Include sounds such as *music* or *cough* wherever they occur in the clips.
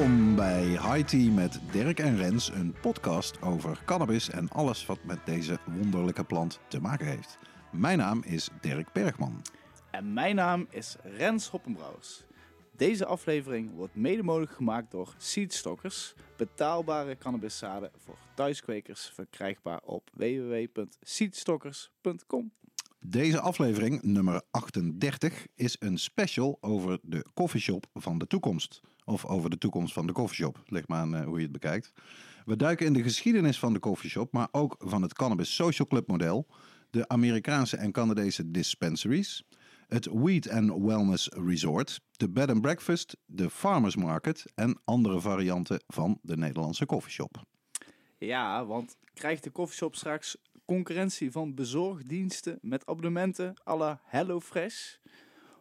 Welkom bij High Tea met Dirk en Rens, een podcast over cannabis en alles wat met deze wonderlijke plant te maken heeft. Mijn naam is Dirk Bergman. En mijn naam is Rens Hoppenbrouwers. Deze aflevering wordt mede mogelijk gemaakt door Seedstockers, betaalbare cannabiszaden voor thuiskwekers, verkrijgbaar op www.seedstockers.com. Deze aflevering, nummer 38, is een special over de koffieshop van de toekomst. Of over de toekomst van de koffieshop, ligt maar aan eh, hoe je het bekijkt. We duiken in de geschiedenis van de koffieshop, maar ook van het Cannabis Social Club model, de Amerikaanse en Canadese dispensaries, het Weed and Wellness Resort, de Bed and Breakfast, de Farmers Market en andere varianten van de Nederlandse koffieshop. Ja, want krijgt de koffieshop straks concurrentie van bezorgdiensten met abonnementen à la HelloFresh?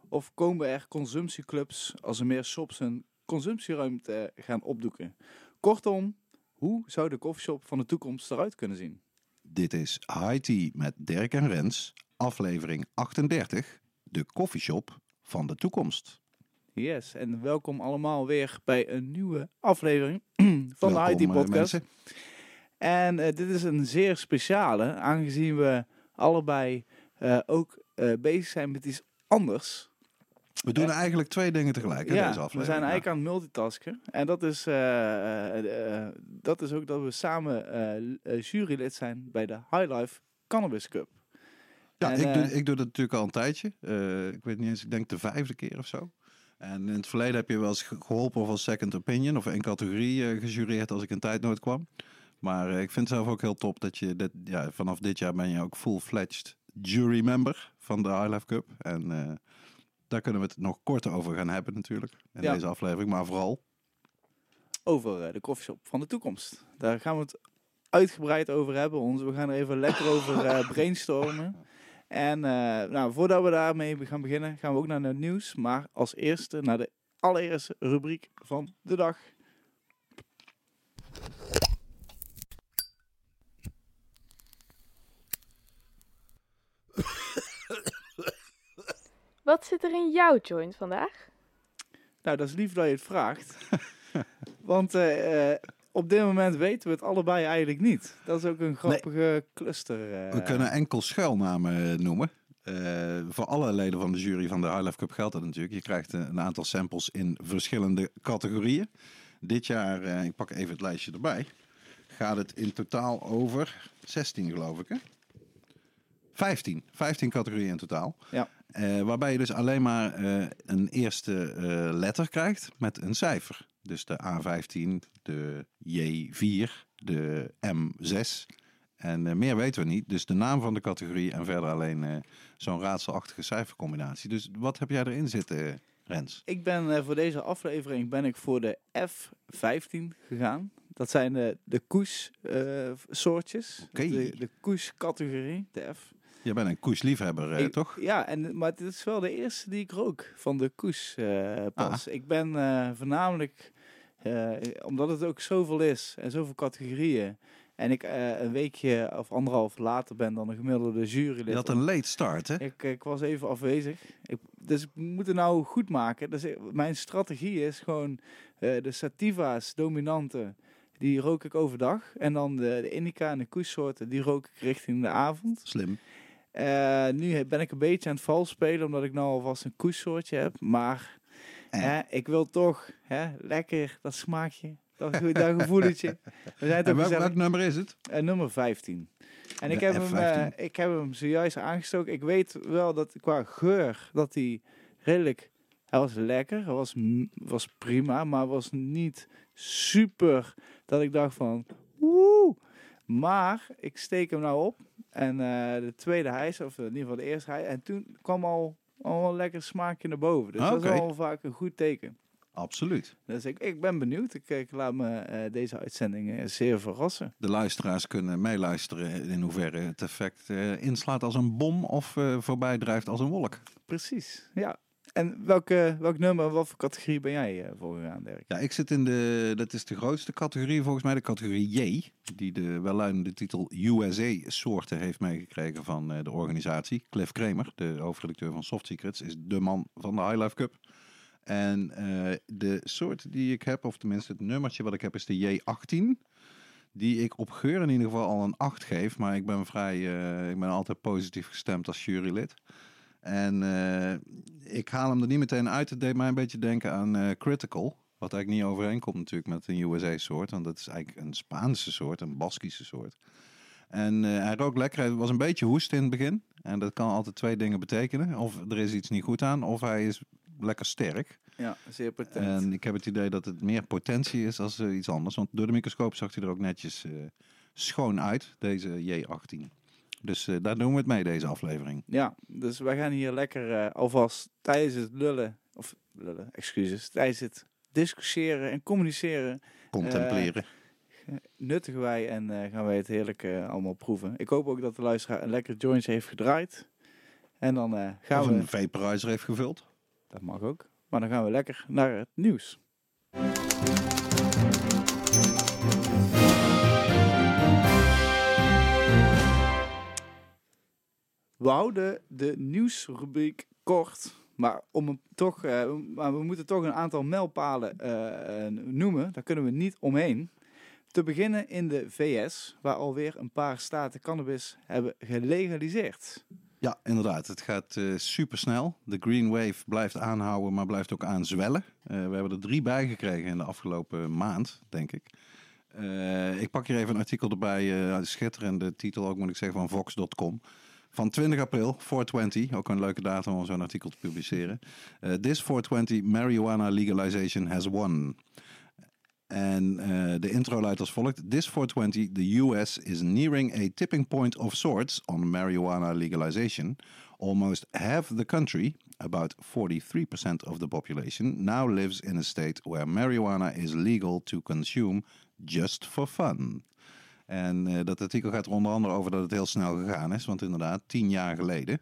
Of komen er consumptieclubs als er meer shops hun consumptieruimte gaan opdoeken? Kortom, hoe zou de koffieshop van de toekomst eruit kunnen zien? Dit is High Tea met Dirk en Rens, aflevering 38, de koffieshop van de toekomst. Yes, en welkom allemaal weer bij een nieuwe aflevering *clears throat* van Welkom, de IT eh, Podcast. mensen. En eh, dit is een zeer speciale, aangezien we allebei eh, ook bezig zijn met iets anders. We doen eigenlijk twee dingen tegelijk in deze aflevering. we zijn Ja. eigenlijk aan het multitasken. En dat is, eh, eh, eh, dat is ook dat we samen eh, eh, jurylid zijn bij de High Life Cannabis Cup. Ja, En, ik, doe, eh, ik doe dat natuurlijk al een tijdje. Eh, ik weet niet eens, ik denk de vijfde keer of zo. En in het verleden heb je wel eens ge- geholpen of als second opinion of één categorie eh, gejureerd als ik in tijdnood kwam. Maar eh, ik vind het zelf ook heel top dat je dit, ja, vanaf dit jaar ben je ook full-fledged jury member van de High Life Cup. En eh, daar kunnen we het nog korter over gaan hebben natuurlijk in Ja. deze aflevering. Maar vooral, over eh, de koffieshop van de toekomst. Daar gaan we het uitgebreid over hebben. Ons, we gaan er even lekker *laughs* over eh, brainstormen. En eh, nou, voordat we daarmee gaan beginnen, gaan we ook naar het nieuws. Maar als eerste naar de allereerste rubriek van de dag. Wat zit er in jouw joint vandaag? Nou, dat is lief dat je het vraagt. *laughs* Want eh, eh, op dit moment weten we het allebei eigenlijk niet. Dat is ook een grappige cluster. eh. we kunnen enkel schuilnamen noemen. Eh, voor alle leden van de jury van de High Life Cup geldt dat natuurlijk. Je krijgt een aantal samples in verschillende categorieën. Dit jaar, eh, ik pak even het lijstje erbij, gaat het in totaal over 16 geloof ik hè? 15. 15 categorieën in totaal. Ja. Eh, waarbij je dus alleen maar eh, een eerste eh, letter krijgt met een cijfer. Dus de A15, de J4, de M6. En meer weten we niet. Dus de naam van de categorie en verder alleen zo'n raadselachtige cijfercombinatie. Dus wat heb jij erin zitten, Rens? Ik ben voor deze aflevering ben ik voor de F15 gegaan. Dat zijn de, de koes soortjes. De, de koes categorie, de F. Je bent een koersliefhebber, eh, toch? Ja, en, maar dit is wel de eerste die ik rook van de koes eh, pas. Ah. Ik ben eh, voornamelijk, eh, omdat het ook zoveel is en zoveel categorieën. En ik een weekje of anderhalf later ben dan een gemiddelde jurylid. Je had een late start, hè? Ik, ik was even afwezig. Ik, dus ik moet het nou goed maken. Dus ik- mijn strategie is gewoon de sativa's, dominante, die rook ik overdag. En dan de, de indica en de koessoorten, die rook ik richting de avond. Slim. Eh, nu ben ik een beetje aan het vals spelen, omdat ik nou alvast een koessoortje heb. Maar Eh. hè, ik wil toch hè, lekker dat smaakje, dat, dat gevoeletje. We zijn En toch welk, nummer is het? Eh, nummer 15. En ik heb, hem, eh, F15. ik heb hem zojuist aangestoken. Ik weet wel dat qua geur dat hij redelijk... Hij was lekker, hij was, was prima, maar was niet super dat ik dacht van... Woe! Maar ik steek hem nou op. En eh, de tweede hijs, of in ieder geval de eerste hijs. En toen kwam al, al een lekker smaakje naar boven. Dus dat Oké. is al vaak een goed teken. Absoluut. Dus ik, ik ben benieuwd. Ik, ik laat me eh, deze uitzending eh, zeer verrassen. De luisteraars kunnen meeluisteren in hoeverre het effect inslaat als een bom of voorbij drijft als een wolk. Precies, ja. En welke, welk nummer, wat voor categorie ben jij eh voor gegaan, Dirk? Ja, ik zit in de, dat is de grootste categorie volgens mij, de categorie J, die de welluidende titel USA-soorten heeft meegekregen van eh, de organisatie. Cliff Kramer, de hoofdredacteur van Soft Secrets, is de man van de High Life Cup. En eh, de soort die ik heb, of tenminste het nummertje wat ik heb, is de J18. Die ik op geur in ieder geval al een 8 geef. Maar ik ben vrij, ik ben altijd positief gestemd als jurylid. En eh, ik haal hem er niet meteen uit. Het deed mij een beetje denken aan eh, Critical. Wat eigenlijk niet overeenkomt natuurlijk met een USA-soort. Want dat is eigenlijk een Spaanse soort, een Baskische soort. En eh, hij rook lekker. Hij was een beetje hoest in het begin. En dat kan altijd twee dingen betekenen. Of er is iets niet goed aan, of hij is lekker sterk. Ja, zeer potent. En ik heb het idee dat het meer potentie is als iets anders. Want door de microscoop zag hij er ook netjes schoon uit, deze J18. Dus eh, daar doen we het mee, deze aflevering. Ja, dus wij gaan hier lekker eh, alvast tijdens het lullen, of lullen, excuses, tijdens het discussiëren en communiceren, Contempleren. nuttigen wij en gaan wij het heerlijk allemaal proeven. Ik hoop ook dat de luisteraar een lekkere joints heeft gedraaid. En dan gaan of we, een vaporizer heeft gevuld. dat mag ook, maar dan gaan we lekker naar het nieuws. We houden de nieuwsrubriek kort, maar, om toch, eh, maar we moeten toch een aantal mijlpalen eh, noemen. Daar kunnen we niet omheen. Te beginnen in de VS, waar alweer een paar staten cannabis hebben gelegaliseerd. Ja, inderdaad. Het gaat eh super snel. De Green Wave blijft aanhouden, maar blijft ook aanzwellen. We hebben er drie bij gekregen in de afgelopen maand, denk ik. Ik pak hier even een artikel erbij, schitterende titel ook moet ik zeggen, van Vox.com. Van 20 april, 420, ook een leuke datum om zo'n artikel te publiceren. Eh, This 420 marijuana legalization has won. En eh, de intro luidt als volgt. This 420, the US is nearing a tipping point of sorts on marijuana legalization. Almost half the country, about 43% of the population, now lives in a state where marijuana is legal to consume just for fun. En eh, dat artikel gaat er onder andere over dat het heel snel gegaan is. Want inderdaad, tien jaar geleden,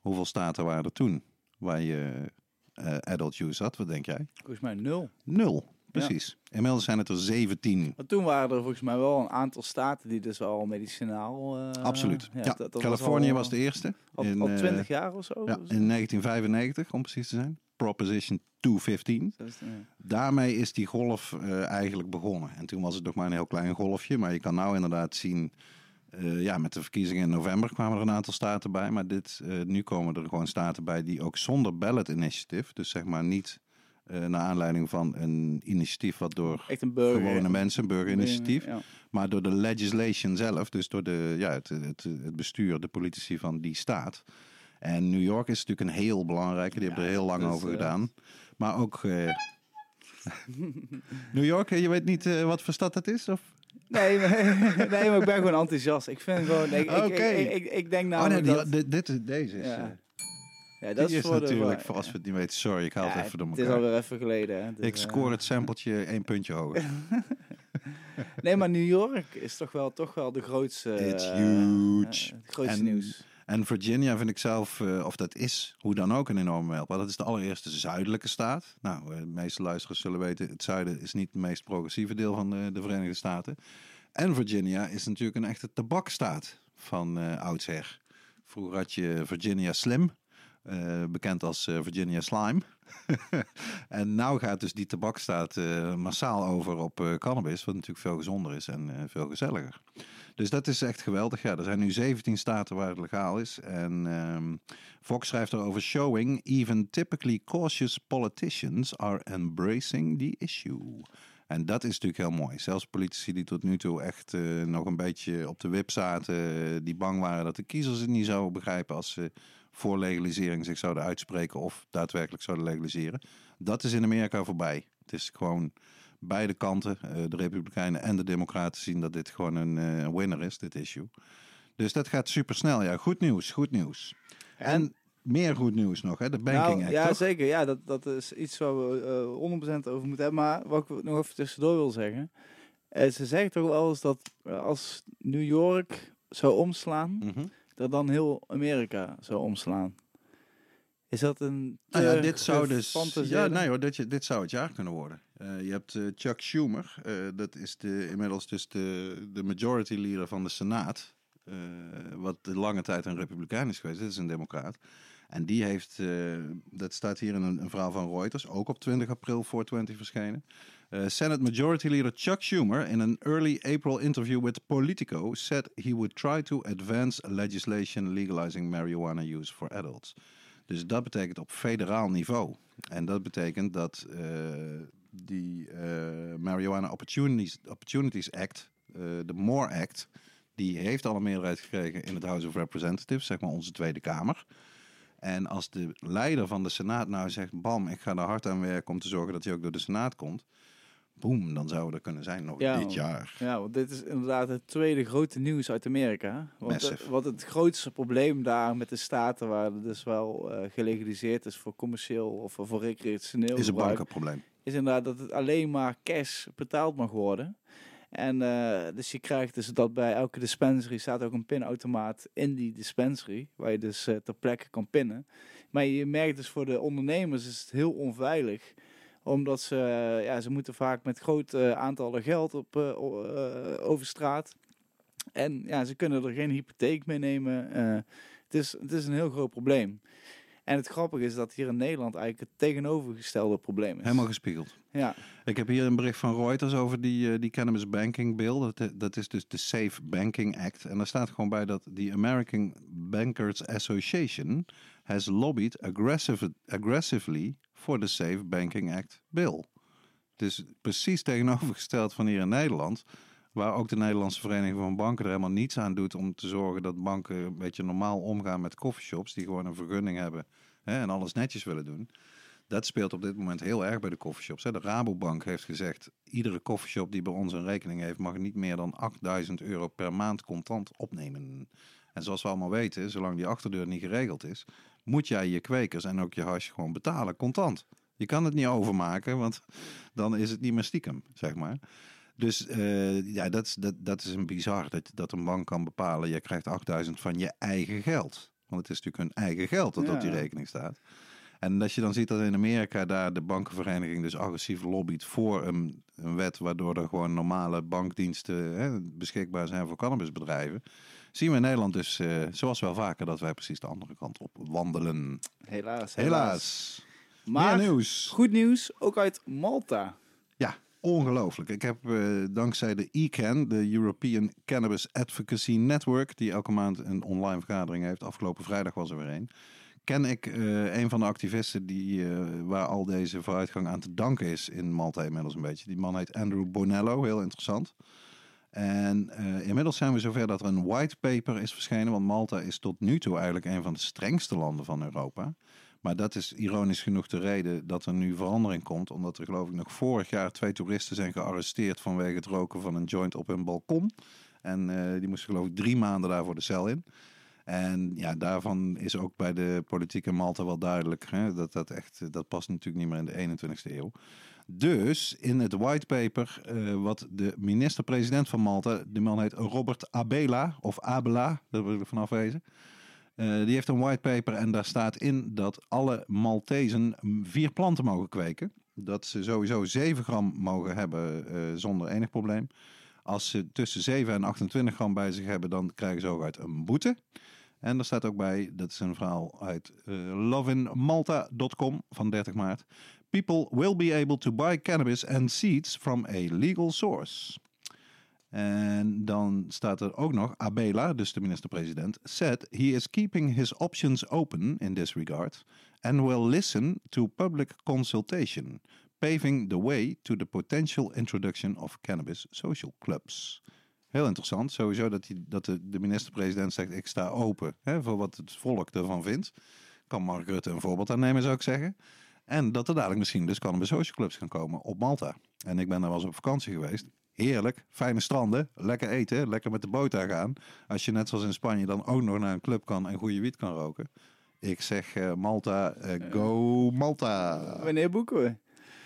hoeveel staten waren er toen waar je eh, adult use had? Wat denk jij? Volgens mij nul. Nul, precies. Inmiddels zijn het er 17. Maar toen waren er volgens mij wel een aantal staten die dus wel medicinaal... eh, Absoluut. Ja, dat- dat was Californië al, was, de eerste. Al, in, al eh, 20 jaar of zo? Ja, in 1995, om precies te zijn. Proposition 215. Zo is het, ja. Daarmee is die golf eh, eigenlijk begonnen. En toen was het nog maar een heel klein golfje. Maar je kan nou inderdaad zien... eh, ja, met de verkiezingen in november kwamen er een aantal staten bij. Maar dit, eh, nu komen er gewoon staten bij die ook zonder ballot initiative... dus zeg maar niet naar aanleiding van een initiatief... wat door Echt een burger. gewone mensen, een burgerinitiatief... Ja. Maar door de legislation zelf, dus door de, ja, het, het, het bestuur, de politici van die staat. En New York is natuurlijk een heel belangrijke, die hebben er heel lang dus, over eh, gedaan. Maar ook. eh, *laughs* New York, eh, je weet niet wat voor stad dat is? Of? Nee, maar, *laughs* nee, maar ik ben gewoon enthousiast. Ik vind gewoon... Ik, ik, ik, ik, ik denk oh nee, dat... dit, dit is, deze is. Ja. Ja, dat is, voor de- natuurlijk, voor als we het niet weten. Sorry, ik haal Ja, het even door Het is elkaar. alweer even geleden. Hè? Dus, Ik score het *laughs* sampletje één puntje hoger. Nee, maar New York is toch wel, toch wel de grootste... It's huge. het grootste En- nieuws. En Virginia vind ik zelf, eh, of dat is, hoe dan ook een enorme mijlpaal. Dat is de allereerste zuidelijke staat. Nou, eh, de meeste luisteraars zullen weten, het zuiden is niet het meest progressieve deel van de, de Verenigde Staten. En Virginia is natuurlijk een echte tabakstaat van eh oudsher. Vroeger had je Virginia Slim, bekend als Virginia Slime. *laughs* en nou gaat dus die tabakstaat eh, massaal over op eh, cannabis, wat natuurlijk veel gezonder is en eh, veel gezelliger. Dus dat is echt geweldig. Ja, er zijn nu 17 staten waar het legaal is. En ehm, Fox schrijft erover showing even typically cautious politicians are embracing the issue. En dat is natuurlijk heel mooi. Zelfs politici die tot nu toe echt nog een beetje op de wip zaten, die bang waren dat de kiezers het niet zouden begrijpen als ze voor legalisering zich zouden uitspreken of daadwerkelijk zouden legaliseren. Dat is in Amerika voorbij. Het is gewoon beide kanten, eh, de Republikeinen en de Democraten, zien dat dit gewoon een eh, winner is, dit issue. Dus dat gaat super snel. Ja, goed nieuws, goed nieuws. En meer goed nieuws nog, hè? De Banking Nou, Act, Ja, toch? zeker. Ja, dat, dat is iets waar we eh 100% over moeten hebben. Maar wat ik nog even tussendoor wil zeggen. eh, ze zeggen toch wel eens dat eh, als New York zou omslaan, Mhm. Dat dan heel Amerika zou omslaan. Is dat een Nou ja, dit zou dus. Ja, nee hoor, dit, dit zou het jaar kunnen worden. Eh, je hebt eh, Chuck Schumer, eh, dat is de, inmiddels dus de, de majority leader van de Senaat. wat de lange tijd een Republikein is geweest. Dit is een Democraat. En die heeft, dat staat hier in een, een verhaal van Reuters, ook op 20 april 420 verschenen. Eh, Senate Majority Leader Chuck Schumer, in an early April interview with Politico, said he would try to advance legislation legalizing marijuana use for adults. Dus dat betekent op federaal niveau. En dat betekent dat eh, die eh, Marijuana Opportunities, Opportunities Act, de MORE Act, die heeft al een meerderheid gekregen in het House of Representatives, zeg maar onze Tweede Kamer. En als de leider van de Senaat nou zegt, bam, ik ga er hard aan werken om te zorgen dat hij ook door de Senaat komt. Boom, dan zou er kunnen zijn nog Ja, dit jaar. Ja, want dit is inderdaad het tweede grote nieuws uit Amerika. Want, eh, wat het grootste probleem daar met de staten waar het dus wel eh, gelegaliseerd is voor commercieel of voor recreationeel Is een bankenprobleem. is inderdaad dat het alleen maar cash betaald mag worden. En eh, dus je krijgt dus dat bij elke dispensary staat ook een pinautomaat in die dispensary, waar je dus ter plekke kan pinnen. Maar je merkt dus voor de ondernemers is het heel onveilig omdat ze, eh, ja, ze moeten vaak met grote aantallen geld op, eh, eh, over straat. En ja, ze kunnen er geen hypotheek mee nemen. Eh, het, is, het is een heel groot probleem. En het grappige is dat hier in Nederland eigenlijk het tegenovergestelde probleem is. Helemaal gespiegeld. Ja, Ik heb hier een bericht van Reuters over die, eh, die Cannabis Banking Bill. Dat, dat is dus de Safe Banking Act. En daar staat gewoon bij dat the American Bankers Association has lobbied aggressive, aggressively for the Safe Banking Act bill. Dus precies tegenovergesteld van hier in Nederland. Waar ook de Nederlandse Vereniging van Banken er helemaal niets aan doet om te zorgen dat banken een beetje normaal omgaan met coffeeshops. Die gewoon een vergunning hebben hè, en alles netjes willen doen. Dat speelt op dit moment heel erg bij de coffeeshops. De Rabobank heeft gezegd, iedere coffeeshop die bij ons een rekening heeft, mag niet meer dan 8000 euro per maand contant opnemen. En zoals we allemaal weten, zolang die achterdeur niet geregeld is, moet jij je kwekers en ook je hash gewoon betalen, contant. Je kan het niet overmaken, want dan is het niet meer stiekem, zeg maar. Dus eh, ja, dat is, dat, dat is een bizar dat, dat een bank kan bepalen, je krijgt 8000 van je eigen geld. Want het is natuurlijk hun eigen geld dat op die rekening staat. En als je dan ziet dat in Amerika daar de bankenvereniging dus agressief lobbyt voor een, een wet waardoor er gewoon normale bankdiensten hè, beschikbaar zijn voor cannabisbedrijven, zien we in Nederland dus, eh, zoals wel vaker, dat wij precies de andere kant op wandelen. helaas. Helaas. Maar Meer nieuws. goed nieuws, ook uit Malta. Ja, ongelooflijk. Ik heb eh, dankzij de ECAN, de European Cannabis Advocacy Network, die elke maand een online vergadering heeft. Afgelopen vrijdag was er weer een. Ken ik eh, een van de activisten die, waar al deze vooruitgang aan te danken is in Malta inmiddels een beetje. Die man heet Andrew Bonello, heel interessant. En eh, inmiddels zijn we zover dat er een white paper is verschenen. Want Malta is tot nu toe eigenlijk een van de strengste landen van Europa. Maar dat is ironisch genoeg de reden dat er nu verandering komt. Omdat er geloof ik nog vorig jaar twee toeristen zijn gearresteerd vanwege het roken van een joint op hun balkon. En eh, die moesten geloof ik drie maanden daarvoor de cel in. En ja, daarvan is ook bij de politiek in Malta wel duidelijk hè, dat dat echt, dat past natuurlijk niet meer in de 21ste eeuw. Dus in het whitepaper, eh wat de minister-president van Malta, die man heet Robert Abela, of Abela, daar wil ik vanaf wezen. Eh, die heeft een whitepaper en daar staat in dat alle Maltezen vier planten mogen kweken. Dat ze sowieso 7 gram mogen hebben eh, zonder enig probleem. Als ze tussen 7 en 28 gram bij zich hebben, dan krijgen ze ook uit een boete. En er staat ook bij, dat is een verhaal uit eh lovinmalta.com van 30 maart. People will be able to buy cannabis and seeds from a legal source. En dan staat er ook nog, Abela, dus de minister-president, said he is keeping his options open in this regard and will listen to public consultation, paving the way to the potential introduction of cannabis social clubs. Heel interessant, sowieso dat, dat de, de minister-president zegt, ik sta open hè, voor wat het volk ervan vindt. Kan Mark Rutte een voorbeeld aan nemen, zou ik zeggen. En dat er dadelijk misschien dus cannabis social clubs gaan komen op Malta. En ik ben daar wel eens op vakantie geweest. Heerlijk, fijne stranden, lekker eten, lekker met de boot daar gaan. Als je net zoals in Spanje dan ook nog naar een club kan en goede wiet kan roken. Ik zeg eh, Malta, eh, go Malta. Wanneer boeken we?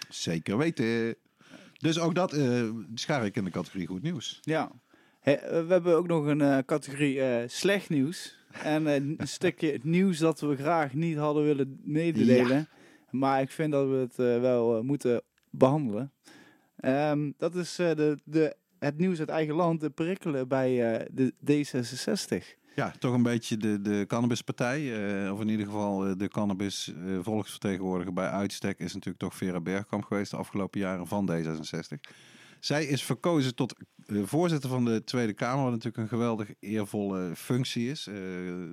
Zeker weten. Dus ook dat eh schaar ik in de categorie goed nieuws. Ja. We hebben ook nog een categorie slecht nieuws. En een stukje nieuws dat we graag niet hadden willen mededelen. Maar ik vind dat we het eh, wel eh, moeten behandelen. Ehm, dat is eh, de, de, het nieuws uit eigen land, de prikkelen bij de D66. Ja, toch een beetje de, de cannabispartij. of in ieder geval de cannabis bij uitstek is natuurlijk toch Vera Bergkamp geweest de afgelopen jaren van D66. Zij is verkozen tot eh, voorzitter van de Tweede Kamer, wat natuurlijk een geweldig eervolle functie is. Eh,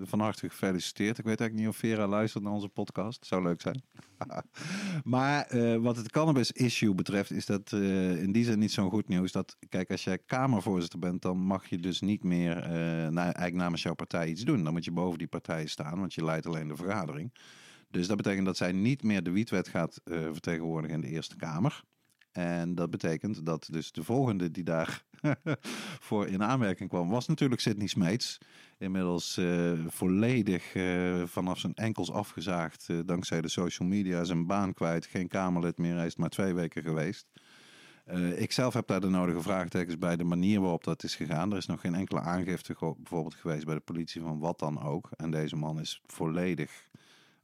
van harte gefeliciteerd. Ik weet eigenlijk niet of Vera luistert naar onze podcast. Zou leuk zijn. *laughs* maar eh, wat het cannabis-issue betreft, is dat eh, in die zin niet zo'n goed nieuws. Dat, kijk, als jij Kamervoorzitter bent, dan mag je dus niet meer na, eigenlijk namens jouw partij iets doen. Dan moet je boven die partij staan, want je leidt alleen de vergadering. Dus dat betekent dat zij niet meer de wietwet gaat vertegenwoordigen in de Eerste Kamer. En dat betekent dat dus de volgende die daar *laughs* voor in aanmerking kwam, was natuurlijk Sidney Smeets. Inmiddels eh, volledig eh, vanaf zijn enkels afgezaagd, eh, dankzij de social media, zijn baan kwijt. Geen Kamerlid meer, hij is maar twee weken geweest. Ik zelf heb daar de nodige vraagtekens bij de manier waarop dat is gegaan. Er is nog geen enkele aangifte bijvoorbeeld geweest bij de politie van wat dan ook. En deze man is volledig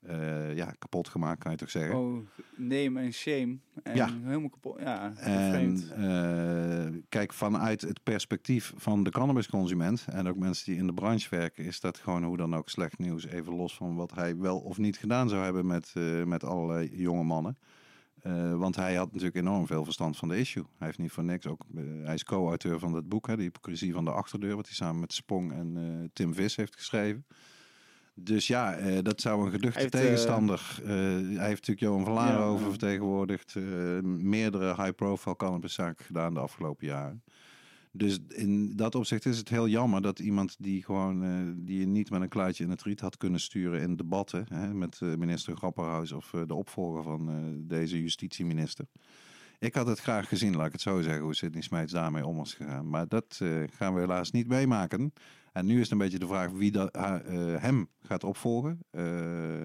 eh, ja, kapot gemaakt, kan je toch zeggen. Oh, name en shame. En Ja. helemaal kapot. Ja, En eh, kijk, vanuit het perspectief van de cannabisconsument en ook mensen die in de branche werken, is dat gewoon hoe dan ook slecht nieuws. Even los van wat hij wel of niet gedaan zou hebben met, eh, met allerlei jonge mannen. Want hij had natuurlijk enorm veel verstand van de issue. Hij heeft niet voor niks ook. hij is co-auteur van dat boek, hè, De Hypocrisie van de Achterdeur, wat hij samen met Spong en Tim Vis heeft geschreven. Dus ja, eh, dat zou een geduchte heeft, eh, tegenstander. eh, hij heeft natuurlijk Johan van Laren Ja, over vertegenwoordigd. meerdere high-profile cannabiszaken gedaan de afgelopen jaren. Dus in dat opzicht is het heel jammer dat iemand die gewoon die je niet met een kluitje in het riet had kunnen sturen in debatten hè, met minister Grapperhaus of de opvolger van deze justitieminister. Ik had het graag gezien, laat ik het zo zeggen, hoe Sidney Smeets daarmee om was gegaan. Maar dat eh, gaan we helaas niet meemaken. En nu is het een beetje de vraag wie eh, hem gaat opvolgen. Eh,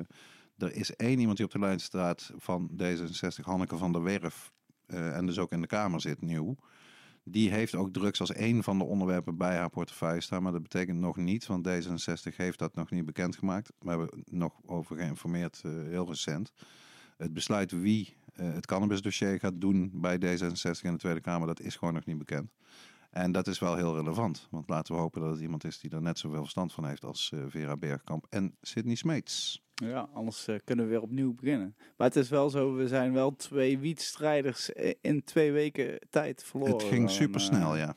er is één iemand die op de lijn staat van D66, Hanneke van der Werf. en dus ook in de Kamer zit, nieuw. Die heeft ook drugs als één van de onderwerpen bij haar portefeuille staan. Maar dat betekent nog niet, want D66 heeft dat nog niet bekendgemaakt. We hebben nog over geïnformeerd, heel recent. Het besluit wie het cannabisdossier gaat doen bij D66 in de Tweede Kamer, dat is gewoon nog niet bekend. En dat is wel heel relevant. Want laten we hopen dat het iemand is die er net zoveel verstand van heeft als eh, Vera Bergkamp en Sidney Smeets. Ja, anders eh, kunnen we weer opnieuw beginnen. Maar het is wel zo, we zijn wel twee wietstrijders eh, in twee weken tijd verloren. het ging Dan, super snel, eh, ja.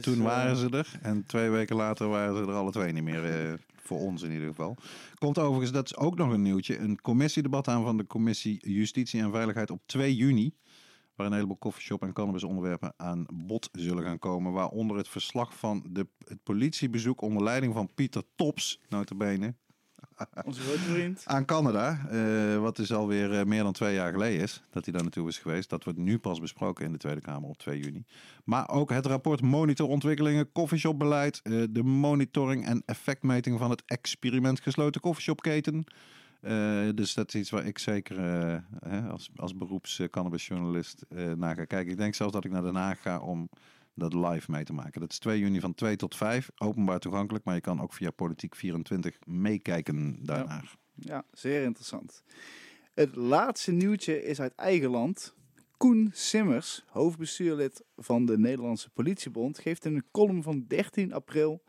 Toen eh, waren ze er en twee weken later waren ze er alle twee niet meer. Voor ons in ieder geval. Komt overigens, dat is ook nog een nieuwtje, een commissiedebat aan van de commissie Justitie en Veiligheid op 2 juni. Waar een heleboel coffeeshop en cannabisonderwerpen aan bod zullen gaan komen. Waaronder het verslag van de, het politiebezoek onder leiding van Pieter Tops, notabene, Onze grote vriend. aan Canada. eh, wat dus alweer eh, meer dan twee jaar geleden is dat hij daar naartoe is geweest. Dat wordt nu pas besproken in de Tweede Kamer op 2 juni. Maar ook het rapport monitorontwikkelingen, coffeeshopbeleid, eh, de monitoring en effectmeting van het experiment gesloten coffeeshopketen. Dus dat is iets waar ik zeker hè, als, als beroeps cannabisjournalist naar ga kijken. Ik denk zelfs dat ik naar Den Haag ga om dat live mee te maken. Dat is 2 juni van 2 tot 5, openbaar toegankelijk. Maar je kan ook via Politiek 24 meekijken daarnaar. Ja, zeer interessant. Het laatste nieuwtje is uit eigen land. Koen Simmers, hoofdbestuurlid van de Nederlandse Politiebond, geeft in een column van 13 april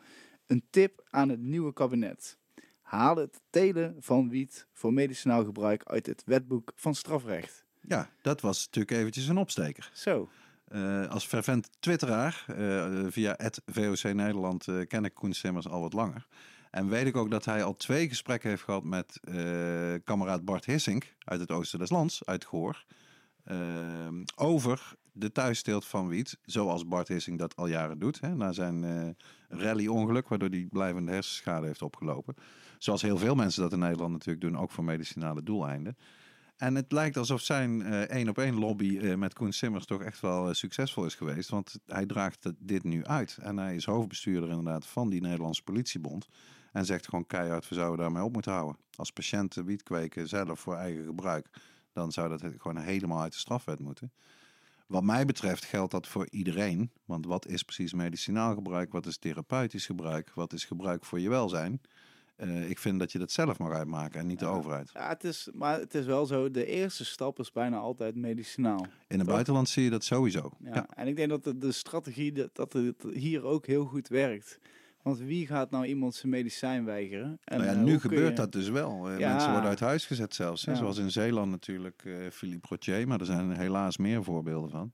een tip aan het nieuwe kabinet. Haal het telen van wiet voor medicinaal gebruik uit het wetboek van strafrecht. Ja, dat was natuurlijk eventjes een opsteker. Zo, Eh, als fervent twitteraar eh, via het VOC Nederland eh, ken ik Koen Simmers al wat langer. En weet ik ook dat hij al twee gesprekken heeft gehad met kameraad Bart Hissink uit het oosten des lands, uit Goor. eh, over de thuissteelt van wiet, zoals Bart Hissink dat al jaren doet. Hè, na zijn eh rally-ongeluk, waardoor hij blijvende hersenschade heeft opgelopen. Zoals heel veel mensen dat in Nederland natuurlijk doen, ook voor medicinale doeleinden. En het lijkt alsof zijn eh, één op één lobby eh, met Koen Simmers toch echt wel eh, succesvol is geweest. Want hij draagt dit nu uit. En hij is hoofdbestuurder inderdaad van die Nederlandse politiebond. En zegt gewoon keihard, we zouden daarmee op moeten houden. Als patiënten wiet kweken zelf voor eigen gebruik, dan zou dat gewoon helemaal uit de strafwet moeten. Wat mij betreft geldt dat voor iedereen. Want wat is precies medicinaal gebruik? Wat is therapeutisch gebruik? Wat is gebruik voor je welzijn? Eh, ik vind dat je dat zelf mag uitmaken en niet de overheid. Ja, het is, maar het is wel zo, de eerste stap is bijna altijd medicinaal. In het buitenland zie je dat sowieso. Ja. Ja. En ik denk dat de, de strategie, dat, dat het hier ook heel goed werkt. Want wie gaat nou iemand zijn medicijn weigeren? En, Nou ja, eh, nu gebeurt je- dat dus wel. Eh, Ja. Mensen worden uit huis gezet zelfs. Ja. Zoals in Zeeland natuurlijk eh Philippe Rotier. Maar er zijn helaas meer voorbeelden van.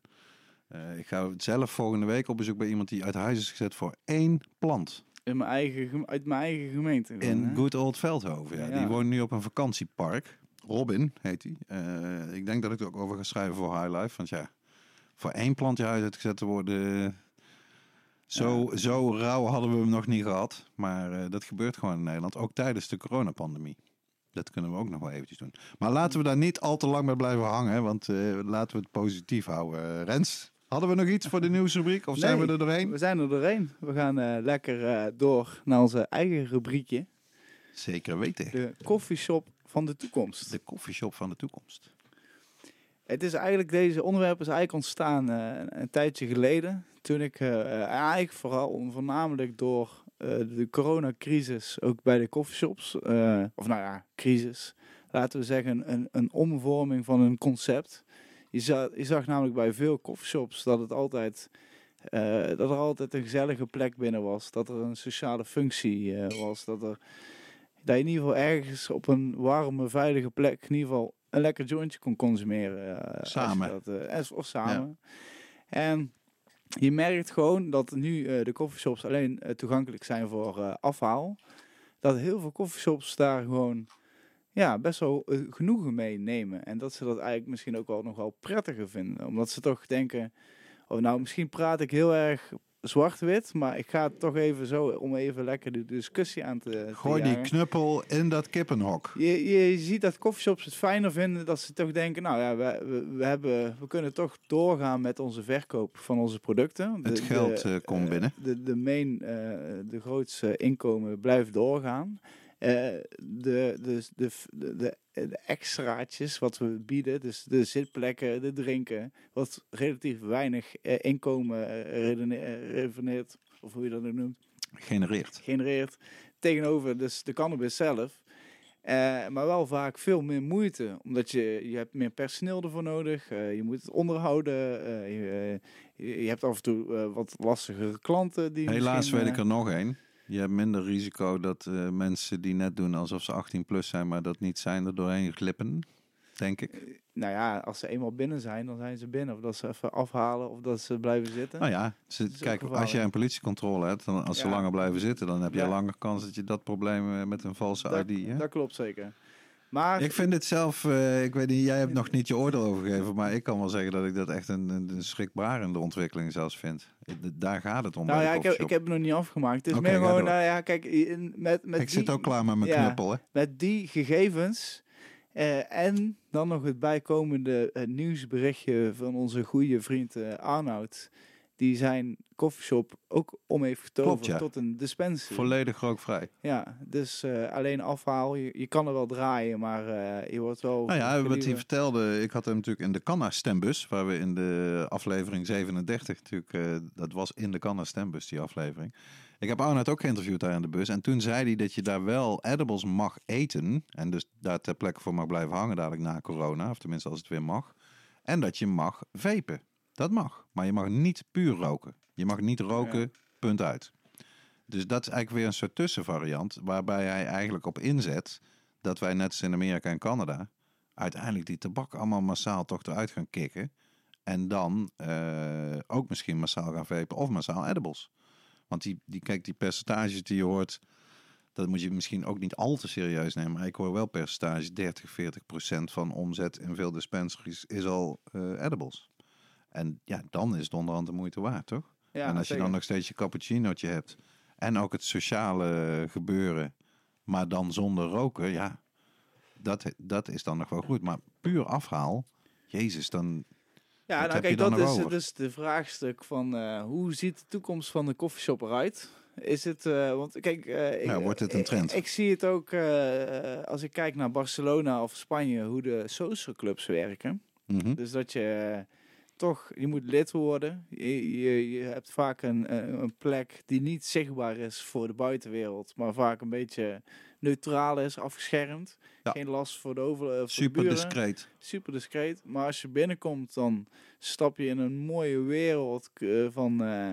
Ik ga zelf volgende week op bezoek bij iemand die uit huis is gezet voor één plant. In mijn eigen, uit mijn eigen gemeente. gewoon, In hè? Good Old Veldhoven. Ja. Ja. Die woont nu op een vakantiepark. Robin heet hij. Eh, ik denk dat ik er ook over ga schrijven voor High Life. Want ja, voor één plant je huis uitgezet te worden... Zo, zo rauw hadden we hem nog niet gehad. Maar eh, dat gebeurt gewoon in Nederland. Ook tijdens de coronapandemie. Dat kunnen we ook nog wel eventjes doen. Maar laten we daar niet al te lang bij blijven hangen. Want eh, laten we het positief houden. Rens, hadden we nog iets voor de *laughs* nieuwsrubriek? Of zijn we er doorheen? We zijn er doorheen. We gaan eh, lekker eh, door naar onze eigen rubriekje. Zeker weten. De koffieshop van de toekomst. De koffieshop van de toekomst. Het is eigenlijk, deze onderwerp is eigenlijk ontstaan eh, een, tijdje geleden. Toen ik eigenlijk vooral voornamelijk door de coronacrisis ook bij de coffeeshops, eh, of nou ja, crisis, laten we zeggen een, een omvorming van een concept. Je zag, je zag namelijk bij veel coffeeshops dat het altijd, eh, dat er altijd een gezellige plek binnen was, dat er een sociale functie eh, was, dat er dat je in ieder geval ergens op een warme, veilige plek in ieder geval een lekker jointje kon consumeren. eh, Samen. Dat, of samen. En je merkt gewoon dat nu de coffeeshops alleen toegankelijk zijn voor afhaal. Dat heel veel coffeeshops daar gewoon ja, best wel eh, genoegen mee nemen. En dat ze dat eigenlijk misschien ook wel nog wel prettiger vinden. Omdat ze toch denken, oh nou misschien praat ik heel erg zwart-wit, maar ik ga het toch even zo om even lekker de discussie aan te, te Gooi die knuppel in dat kippenhok. Je, je ziet dat coffeeshops het fijner vinden dat ze toch denken, nou ja, we, we, we, hebben, we kunnen toch doorgaan met onze verkoop van onze producten. Het geld, eh, komt eh, binnen. De, de main, de grootste inkomen blijft doorgaan. Eh, de, de, de, de, extraatjes wat we bieden, dus de zitplekken, de drinken, wat relatief weinig eh, inkomen eh, redene- reveneert, of hoe je dat ook noemt Genereert. genereert tegenover dus de cannabis zelf. Maar wel vaak veel meer moeite, omdat je, je hebt meer personeel ervoor nodig. eh, je moet het onderhouden. je, je, hebt af en toe wat lastigere klanten. Die Helaas misschien, weet ik er nog één. Je hebt minder risico dat eh, mensen die net doen alsof ze 18 plus zijn, maar dat niet zijn, er doorheen glippen. Denk ik. Nou ja, als ze eenmaal binnen zijn, dan zijn ze binnen. Of dat ze even afhalen, of dat ze blijven zitten. Nou ja, ze, kijk, als je een politiecontrole hebt, dan als ze langer blijven zitten, dan heb je Ja. langer kans dat je dat probleem eh, met een valse dat, ID. Hè? dat klopt zeker. Maar Ik vind het zelf, eh, ik weet niet, jij hebt nog niet je oordeel over gegeven, maar ik kan wel zeggen dat ik dat echt een, een, schrikbarende ontwikkeling zelfs vind. Daar gaat het om. nou ja, ik heb, ik heb het nog niet afgemaakt. Het is meer gewoon, nou ja, kijk, met, met Ik die, zit ook klaar met mijn ja. knuppel, hè? met die gegevens eh, en dan nog het bijkomende eh, nieuwsberichtje van onze goede vriend Arnoud. Die zijn koffieshop ook om heeft getoverd Klopt, ja. tot een dispensary. Volledig rookvrij. Ja, dus eh, alleen afhaal. Je, je kan er wel draaien, maar eh, je wordt wel... Nou ja, wat hij vertelde, ik had hem natuurlijk in de Canna stembus, waar we in de aflevering 37 natuurlijk, eh, dat was in de Canna stembus die aflevering. Ik heb Arnoud ook geïnterviewd daar in de bus en toen zei hij dat je daar wel edibles mag eten en dus daar ter plekke voor mag blijven hangen dadelijk na corona, of tenminste als het weer mag. En dat je mag vapen. Dat mag, maar je mag niet puur roken. Je mag niet roken, Ja. punt uit. Dus dat is eigenlijk weer een soort tussenvariant, waarbij hij eigenlijk op inzet dat wij net als in Amerika en Canada uiteindelijk die tabak allemaal massaal toch eruit gaan kicken. En dan eh, ook misschien massaal gaan vapen of massaal edibles. Want die, die, kijk, die percentages die je hoort, dat moet je misschien ook niet al te serieus nemen. Maar ik hoor wel percentages, 30, 40 procent van omzet in veel dispensaries is al eh, edibles. En ja, dan is het onderhand de moeite waard, toch? Ja, en als je dan nog steeds je cappuccinootje hebt en ook het sociale gebeuren, maar dan zonder roken, ja, dat, dat is dan nog wel goed. Maar puur afhaal, jezus, dan Ja, nou je kijk, dan dat is dus de vraagstuk van eh, hoe ziet de toekomst van de koffieshop eruit? Is het, eh, want kijk, eh, ik- Nou, wordt het een trend? Ik, zie het ook als ik kijk naar Barcelona of Spanje, hoe de social clubs werken. Mhm. Dus dat je toch, je moet lid worden. Je, je, je hebt vaak een, een een plek die niet zichtbaar is voor de buitenwereld, maar vaak een beetje neutraal is, afgeschermd. Ja. Geen last voor de over, de Super discreet. Super discreet. Maar als je binnenkomt, dan stap je in een mooie wereld eh, van, eh,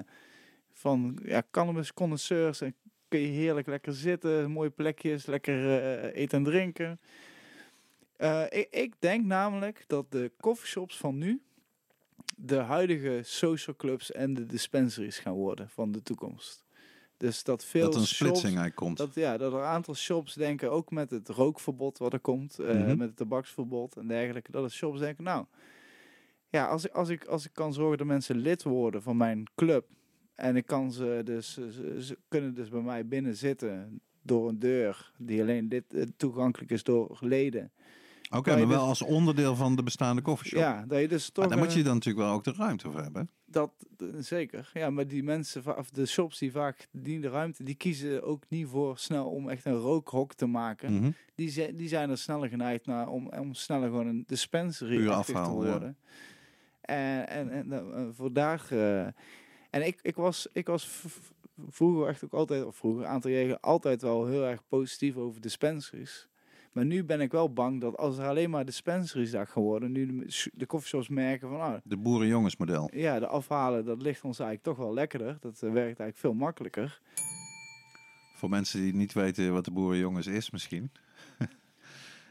van ja, cannabis connoisseurs. En kun je heerlijk lekker zitten, mooie plekjes, lekker eh, eten en drinken. Eh, ik, ik denk namelijk dat de coffeeshops van nu de huidige social clubs en de dispensaries gaan worden van de toekomst. Dus dat veel Dat een splitsing eigenlijk komt. dat, ja, dat er een aantal shops denken, ook met het rookverbod wat er komt, eh, Mhm. met het tabaksverbod en dergelijke, dat de shops denken, nou, ja, als ik, als, ik, als ik kan zorgen dat mensen lid worden van mijn club en ik kan ze dus, ze, ze kunnen dus bij mij binnen zitten door een deur die alleen dit eh, toegankelijk is door leden. Oké, maar wel dus- als onderdeel van de bestaande koffieshop. Ja, dat dus toch... Maar daar moet eh, je dan natuurlijk wel ook de ruimte voor hebben. Dat eh, zeker. Ja, maar die mensen, of de shops die vaak die de ruimte, die kiezen ook niet voor snel om echt een rookhok te maken. Mhm. die, zijn, die zijn er sneller geneigd naar om, om sneller gewoon een dispensary actief te ja. worden. En, en, en eh, voor daar. eh, en ik, ik was, ik was vroeger echt ook altijd, of vroeger, een aantal jaren, altijd wel heel erg positief over dispensaries. Maar nu ben ik wel bang dat als er alleen maar dispensaries daar gaan worden, nu de, de coffeeshops merken van, ah, De boerenjongensmodel. ja, de afhalen, dat ligt ons eigenlijk toch wel lekkerder. Dat eh, werkt eigenlijk veel makkelijker. Voor mensen die niet weten wat de boerenjongens is misschien.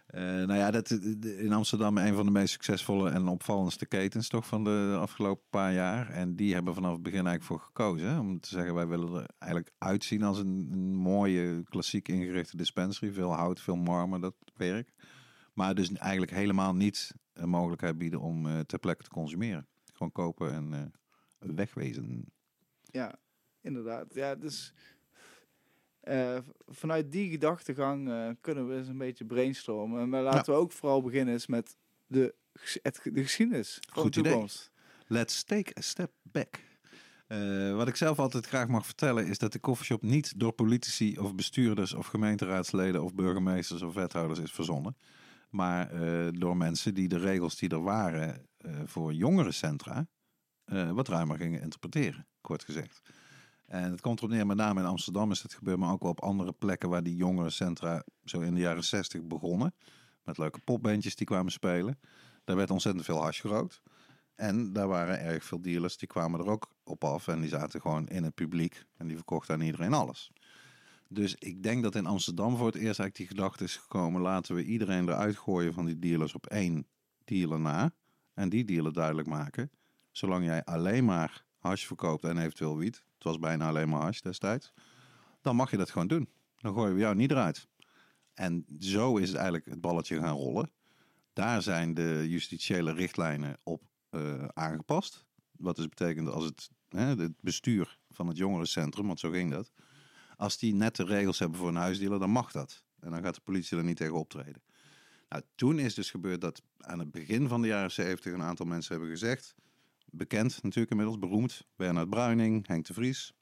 Eh, nou ja, dat, in Amsterdam een van de meest succesvolle en opvallendste ketens toch van de afgelopen paar jaar. En die hebben vanaf het begin eigenlijk voor gekozen. Om te zeggen, wij willen er eigenlijk uitzien als een, mooie, klassiek ingerichte dispensary. Veel hout, veel marmer, dat werk. Maar dus eigenlijk helemaal niet een mogelijkheid bieden om eh, ter plekke te consumeren. Gewoon kopen en eh, wegwezen. Ja, inderdaad. Ja, dus eh, vanuit die gedachtegang eh, kunnen we eens een beetje brainstormen. Maar laten we ook vooral beginnen eens met de, het, de geschiedenis van Goed de idee. Let's take a step back. Eh, wat ik zelf altijd graag mag vertellen is dat de koffieshop niet door politici of bestuurders of gemeenteraadsleden of burgemeesters of wethouders is verzonnen. Maar door mensen die de regels die er waren voor jongerencentra wat ruimer gingen interpreteren, kort gezegd. En het komt erop neer, met name in Amsterdam is het gebeurd, maar ook wel op andere plekken waar die jongerencentra zo in de jaren 60 begonnen. Met leuke popbandjes die kwamen spelen. Daar werd ontzettend veel hash gerookt. En daar waren erg veel dealers, die kwamen er ook op af. En die zaten gewoon in het publiek. En die verkochten aan iedereen alles. Dus ik denk dat in Amsterdam voor het eerst eigenlijk die gedachte is gekomen... laten we iedereen eruit gooien van die dealers op één dealer na. En die dealer duidelijk maken. Zolang jij alleen maar hash verkoopt en eventueel wiet... het was bijna alleen maar hash destijds... dan mag je dat gewoon doen. Dan gooien we jou niet eruit. En zo is het eigenlijk het balletje gaan rollen. Daar zijn de justitiële richtlijnen op eh, aangepast. Wat dus betekent als het, hè, het bestuur van het jongerencentrum, want zo ging dat. Als die nette regels hebben voor een huisdealer, dan mag dat. En dan gaat de politie er niet tegen optreden. Nou, toen is dus gebeurd dat aan het begin van de jaren 70 een aantal mensen hebben gezegd. Bekend natuurlijk inmiddels, beroemd. Bernard Bruining, Henk de Vries.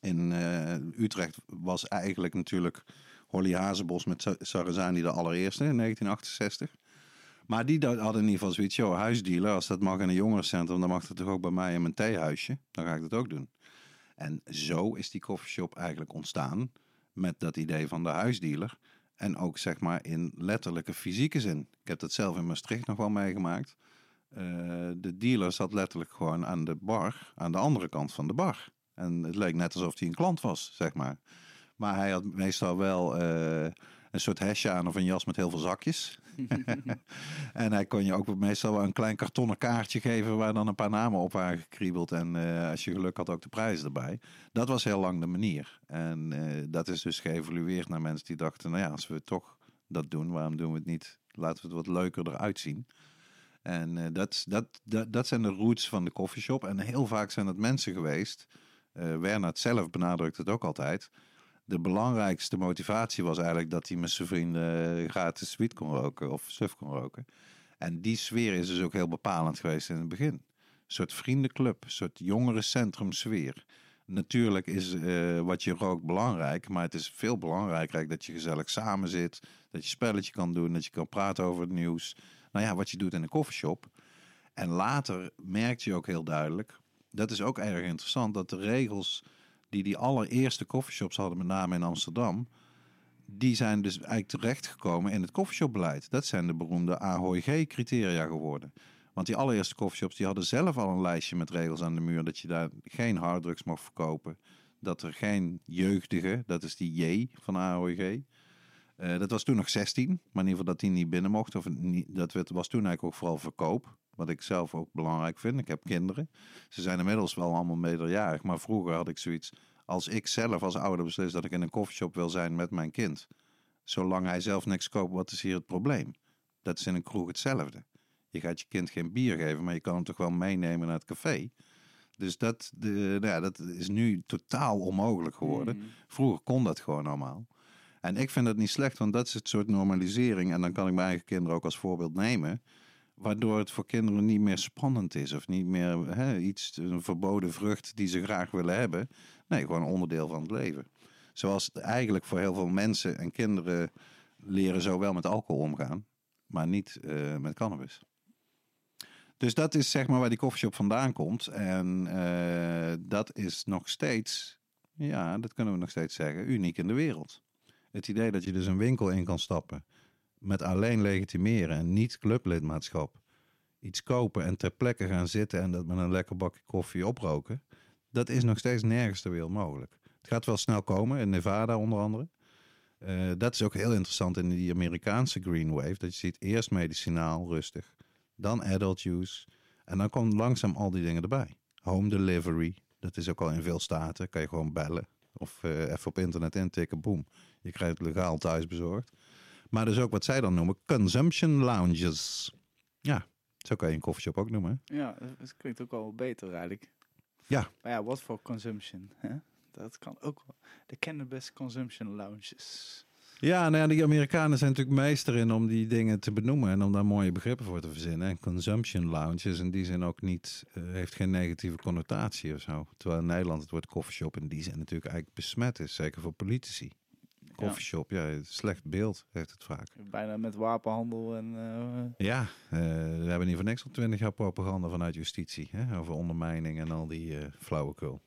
In eh, Utrecht was eigenlijk natuurlijk Holly Hazebos met Sa- Sarazani de allereerste in 1968. Maar die hadden in ieder geval zoiets, joh, huisdealer, als dat mag in een jongerencentrum, dan mag dat toch ook bij mij in mijn theehuisje. Dan ga ik dat ook doen. En zo is die coffeeshop eigenlijk ontstaan met dat idee van de huisdealer. En ook zeg maar in letterlijke fysieke zin. Ik heb dat zelf in Maastricht nog wel meegemaakt. Eh, de dealer zat letterlijk gewoon aan de bar, aan de andere kant van de bar. En het leek net alsof hij een klant was, zeg maar. Maar hij had meestal wel eh, een soort hesje aan of een jas met heel veel zakjes. *laughs* *laughs* en hij kon je ook meestal wel een klein kartonnen kaartje geven waar dan een paar namen op waren gekriebeld. En eh, als je geluk had ook de prijs erbij. Dat was heel lang de manier. En dat is dus geëvolueerd naar mensen die dachten, nou ja, als we toch dat doen, waarom doen we het niet? Laten we het wat leuker eruit zien. En eh, dat, dat, dat, dat zijn de roots van de coffeeshop. En heel vaak zijn het mensen geweest. Wernert zelf benadrukt het ook altijd. De belangrijkste motivatie was eigenlijk dat hij met zijn vrienden eh, gratis wiet kon roken of suf kon roken. En die sfeer is dus ook heel bepalend geweest in het begin. Een soort vriendenclub, een soort jongerencentrum sfeer. Natuurlijk is wat je rookt belangrijk, maar het is veel belangrijker dat je gezellig samen zit, dat je spelletje kan doen, dat je kan praten over het nieuws. Nou ja, wat je doet in een koffieshop. En later merkte je ook heel duidelijk, dat is ook erg interessant, dat de regels die die allereerste coffeeshops hadden, met name in Amsterdam, die zijn dus eigenlijk terechtgekomen in het koffieshopbeleid. Dat zijn de beroemde AHG-criteria geworden. Want die allereerste coffeeshops die hadden zelf al een lijstje met regels aan de muur dat je daar geen harddrugs mocht verkopen. Dat er geen jeugdige, dat is die J van AOG. Uh, dat was toen nog 16, maar in ieder geval dat die niet binnen mocht. Of niet, dat was toen eigenlijk ook vooral verkoop. Wat ik zelf ook belangrijk vind. Ik heb kinderen. Ze zijn inmiddels wel allemaal meerderjarig. Maar vroeger had ik zoiets. Als ik zelf als ouder beslis dat ik in een koffieshop wil zijn met mijn kind. Zolang hij zelf niks koopt, wat is hier het probleem? Dat is in een kroeg hetzelfde. Je gaat je kind geen bier geven, maar je kan hem toch wel meenemen naar het café. Dus dat, de, nou ja, dat is nu totaal onmogelijk geworden. Mm. Vroeger kon dat gewoon allemaal. En ik vind dat niet slecht, want dat is het soort normalisering. En dan kan ik mijn eigen kinderen ook als voorbeeld nemen. Waardoor het voor kinderen niet meer spannend is. Of niet meer hè, iets, een verboden vrucht die ze graag willen hebben. Nee, gewoon onderdeel van het leven. Zoals het eigenlijk voor heel veel mensen en kinderen leren zo wel met alcohol omgaan. Maar niet uh, met cannabis. Dus dat is zeg maar waar die koffieshop vandaan komt. En uh, dat is nog steeds, ja, dat kunnen we nog steeds zeggen, uniek in de wereld. Het idee dat je dus een winkel in kan stappen met alleen legitimeren en niet clublidmaatschap. Iets kopen en ter plekke gaan zitten en dat met een lekker bakje koffie oproken. Dat is nog steeds nergens ter wereld mogelijk. Het gaat wel snel komen, in Nevada onder andere. Uh, dat is ook heel interessant in die Amerikaanse Green Wave. Dat je ziet eerst medicinaal, rustig dan adult use. En dan komen langzaam al die dingen erbij. Home delivery, dat is ook al in veel staten. Kan je gewoon bellen of uh, even op internet intikken, boom. Je krijgt het legaal thuis bezorgd. Maar dus ook wat zij dan noemen consumption lounges. Ja, zo kan je een koffieshop ook noemen. Ja, dat klinkt ook wel beter eigenlijk. Ja. Maar ja, wat voor consumption? Hè? Dat kan ook wel. De cannabis consumption lounges. Ja, nou ja, die Amerikanen zijn natuurlijk meester in om die dingen te benoemen en om daar mooie begrippen voor te verzinnen. En consumption lounge is in die zin ook niet, uh, heeft geen negatieve connotatie of zo. Terwijl in Nederland het woord coffeeshop in die zin natuurlijk eigenlijk besmet is, zeker voor politici. Coffeeshop, ja, ja slecht beeld heeft het vaak. Bijna met wapenhandel en... Uh... Ja, uh, we hebben niet voor niks al twintig jaar propaganda vanuit justitie hè, over ondermijning en al die flauwekul.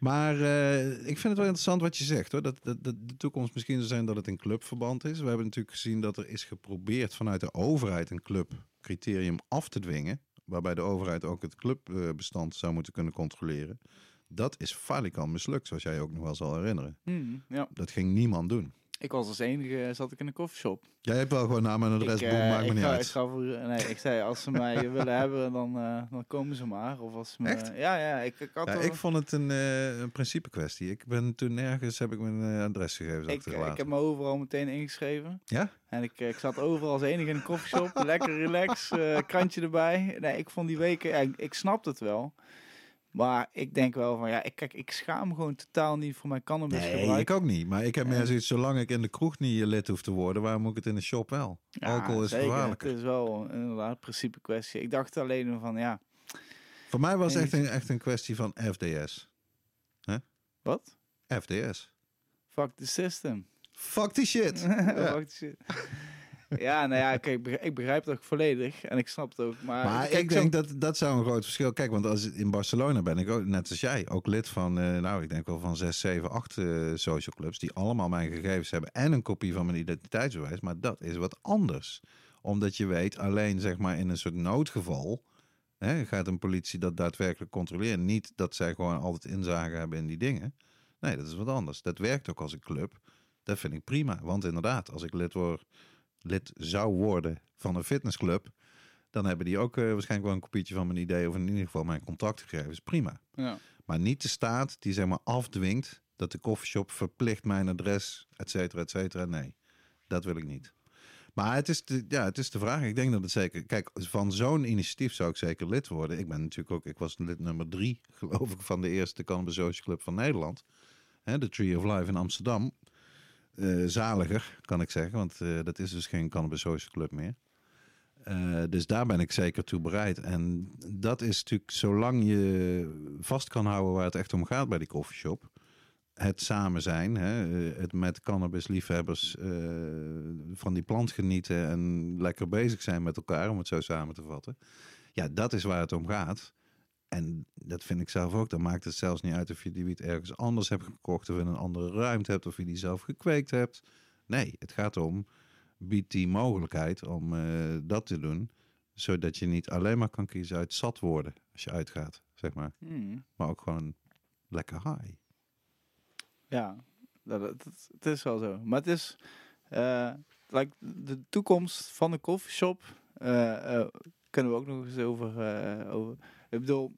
Maar uh, ik vind het wel interessant wat je zegt hoor. Dat, dat, dat, de toekomst misschien zou zijn dat het in clubverband is. We hebben natuurlijk gezien dat er is geprobeerd vanuit de overheid een clubcriterium af te dwingen. Waarbij de overheid ook het clubbestand zou moeten kunnen controleren. Dat is falikant mislukt, zoals jij ook nog wel zal herinneren. Mm, ja. Dat ging niemand doen. Ik was als enige, zat ik in een koffieshop. Jij hebt wel gewoon naam en adres, ik, boem, uh, maakt me ik niet ga, uit. Ik, ga voor, nee, ik zei, als ze *laughs* mij willen hebben, dan, uh, dan komen ze maar. Of als me, Echt? Ja, ja. Ik, ik, had ja, al, ik vond het een, een principe kwestie. Ik ben toen nergens, heb ik mijn adresgegevens ik, achtergelaten. ik heb me overal meteen ingeschreven. Ja? En ik, ik zat overal als enige in een koffieshop. *laughs* lekker relax, krantje erbij. Nee, ik vond die weken, ja, ik, ik snap het wel. Maar ik denk wel van ja, ik, kijk, ik schaam gewoon totaal niet voor mijn cannabis Nee, gebruik. ik ook niet. Maar ik heb meer zoiets, zolang ik in de kroeg niet lid hoef te worden, waarom moet ik het in de shop wel? Ja, Alcohol is zeker. gevaarlijker. Het is wel inderdaad een principe kwestie. Ik dacht alleen van ja, Voor mij was het echt een, echt een kwestie van FDS. wat? FDS. Fuck the system. Fuck die shit. *laughs* Fuck the shit. Ja, nou ja, kijk, ik begrijp- ik begrijp het ook volledig en ik snap het ook. Maar, Maar kijk, ik denk dat dat zou een groot verschil. Kijk, want als in Barcelona ben ik ook, net als jij, ook lid van, eh, nou, ik denk wel van 6, 7, 8 eh, social clubs die allemaal mijn gegevens hebben en een kopie van mijn identiteitsbewijs. Maar dat is wat anders. Omdat je weet, alleen zeg maar in een soort noodgeval hè, gaat een politie dat daadwerkelijk controleren. Niet dat zij gewoon altijd inzage hebben in die dingen. Nee, dat is wat anders. Dat werkt ook als een club. Dat vind ik prima. Want inderdaad, als ik lid, word, lid zou worden van een fitnessclub, dan hebben die ook eh, waarschijnlijk wel een kopietje van mijn idee of in ieder geval mijn contactgegevens. Prima. Ja. Maar niet de staat die zeg maar afdwingt dat de koffieshop verplicht mijn adres, et cetera, et cetera. Nee, dat wil ik niet. Maar het is, de, ja, het is de vraag. Ik denk dat het zeker... Kijk, van zo'n initiatief zou ik zeker lid worden. Ik ben natuurlijk ook... Ik was lid nummer drie, *laughs* geloof ik, van de eerste Cannabis Social Club van Nederland. Hè, de Tree of Life in Amsterdam. Eh, zaliger, kan ik zeggen. Want eh, dat is dus geen Cannabis Social Club meer. Eh, dus daar ben ik zeker toe bereid. En dat is natuurlijk, zolang je vast kan houden waar het echt om gaat bij die koffieshop. Het samen zijn, hè, het met cannabisliefhebbers van die plant genieten en lekker bezig zijn met elkaar, om het zo samen te vatten. Ja, dat is waar het om gaat. En dat vind ik zelf ook. Dan maakt het zelfs niet uit of je die wiet ergens anders hebt gekocht of in een andere ruimte hebt of je die zelf gekweekt hebt. Nee, het gaat om biedt die mogelijkheid om eh, dat te doen. Zodat je niet alleen maar kan kiezen uit zat worden als je uitgaat, zeg maar. Hmm. Maar ook gewoon lekker high. Ja, dat, het is wel zo. Maar het is eh, like de toekomst van de koffieshop. eh kunnen we ook nog eens over. over ik bedoel,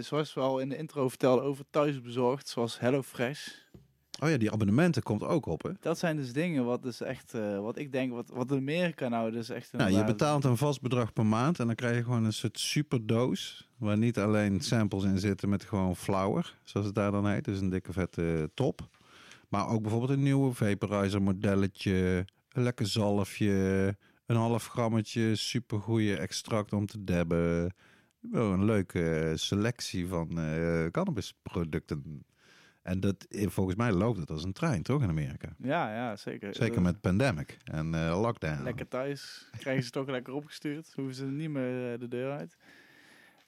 zoals we al in de intro vertelden over thuisbezorgd, zoals HelloFresh. Oh ja, die abonnementen komt ook op, hè? Dat zijn dus dingen wat dus echt, eh, wat ik denk, wat, wat Amerika nou dus echt. Nou, je betaalt een vast bedrag per maand en dan krijg je gewoon een soort superdoos. Waar niet alleen samples in zitten met gewoon flour, zoals het daar dan heet. Dus een dikke vette top. Maar ook bijvoorbeeld een nieuwe vaporizer modelletje. Een lekker zalfje. Een half grammetje supergoeie extract om te dabben. Wel een leuke selectie van eh cannabisproducten. En dat, eh, volgens mij loopt het als een trein, toch, in Amerika? Ja, ja, zeker. Zeker met pandemic en eh, lockdown. Lekker thuis. Krijgen ze toch lekker opgestuurd. Hoeven ze niet meer eh, de deur uit.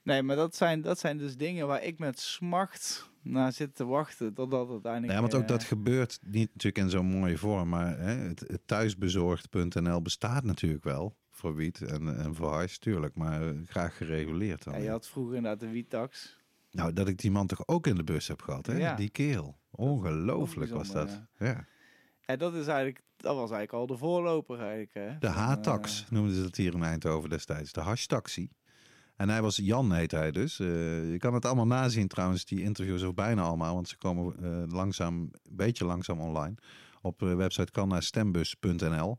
Nee, maar dat zijn, dat zijn dus dingen waar ik met smacht naar zit te wachten. Totdat het uiteindelijk... Ja, want ook eh, dat gebeurt niet natuurlijk in zo'n mooie vorm, maar hè, het, het thuisbezorgd.nl bestaat natuurlijk wel voor wiet en, en voor huis, tuurlijk, maar eh, graag gereguleerd dan. ja, je had vroeger inderdaad de wietax. Nou, dat ik die man toch ook in de bus heb gehad, hè? Ja. die keel. Ongelooflijk was dat. Ja. En dat is eigenlijk... Dat was eigenlijk al de voorloper eigenlijk. Hè, De H-tax eh, noemden ze dat hier in Eindhoven destijds, de hashtaxi. En hij was Jan, heet hij dus. Eh, je kan het allemaal nazien trouwens, die interviews, of bijna allemaal, want ze komen langzaam, een beetje langzaam online. Op de website kannastembus.nl.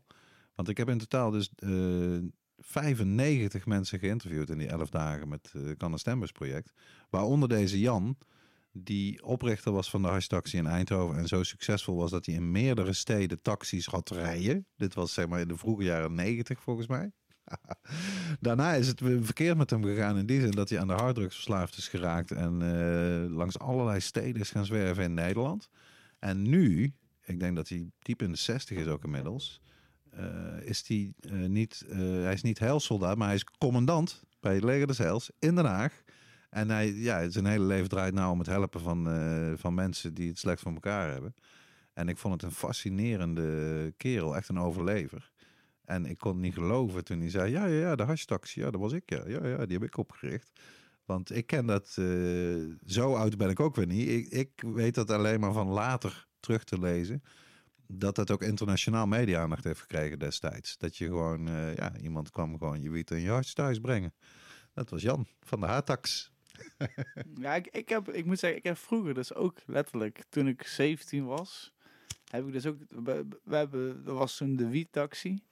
Want ik heb in totaal dus eh 95 mensen geïnterviewd in die 11 dagen met het Kan Stembus project. Waaronder deze Jan, die oprichter was van de hashtaxi in Eindhoven. En zo succesvol was dat hij in meerdere steden taxis had rijden. Dit was zeg maar in de vroege jaren 90 volgens mij. *laughs* Daarna is het verkeerd met hem gegaan in die zin dat hij aan de harddrugs verslaafd is geraakt en eh, langs allerlei steden is gaan zwerven in Nederland. En nu, ik denk dat hij diep in de 60 is ook inmiddels, eh, is hij eh, niet, eh, hij is niet heilsoldaat, maar hij is commandant bij het leger des Heils in Den Haag. En hij, ja, zijn hele leven draait nou om het helpen van, eh, van mensen die het slecht voor elkaar hebben. En ik vond het een fascinerende kerel, echt een overlever. En ik kon niet geloven toen hij zei: Ja, ja, ja, de hashtaxi, ja, dat was ik. Ja, ja, ja die heb ik opgericht. Want ik ken dat, eh, zo oud ben ik ook weer niet. Ik, ik weet dat alleen maar van later terug te lezen. Dat dat ook internationaal media-aandacht heeft gekregen destijds. Dat je gewoon, eh, ja, iemand kwam gewoon je wiet en je hash thuis brengen. Dat was Jan van de H-tax. *laughs* Ja, ik, ik, heb, ik moet zeggen, ik heb vroeger dus ook letterlijk, toen ik 17 was, heb ik dus ook, we, hebben, er was toen de wietaxi.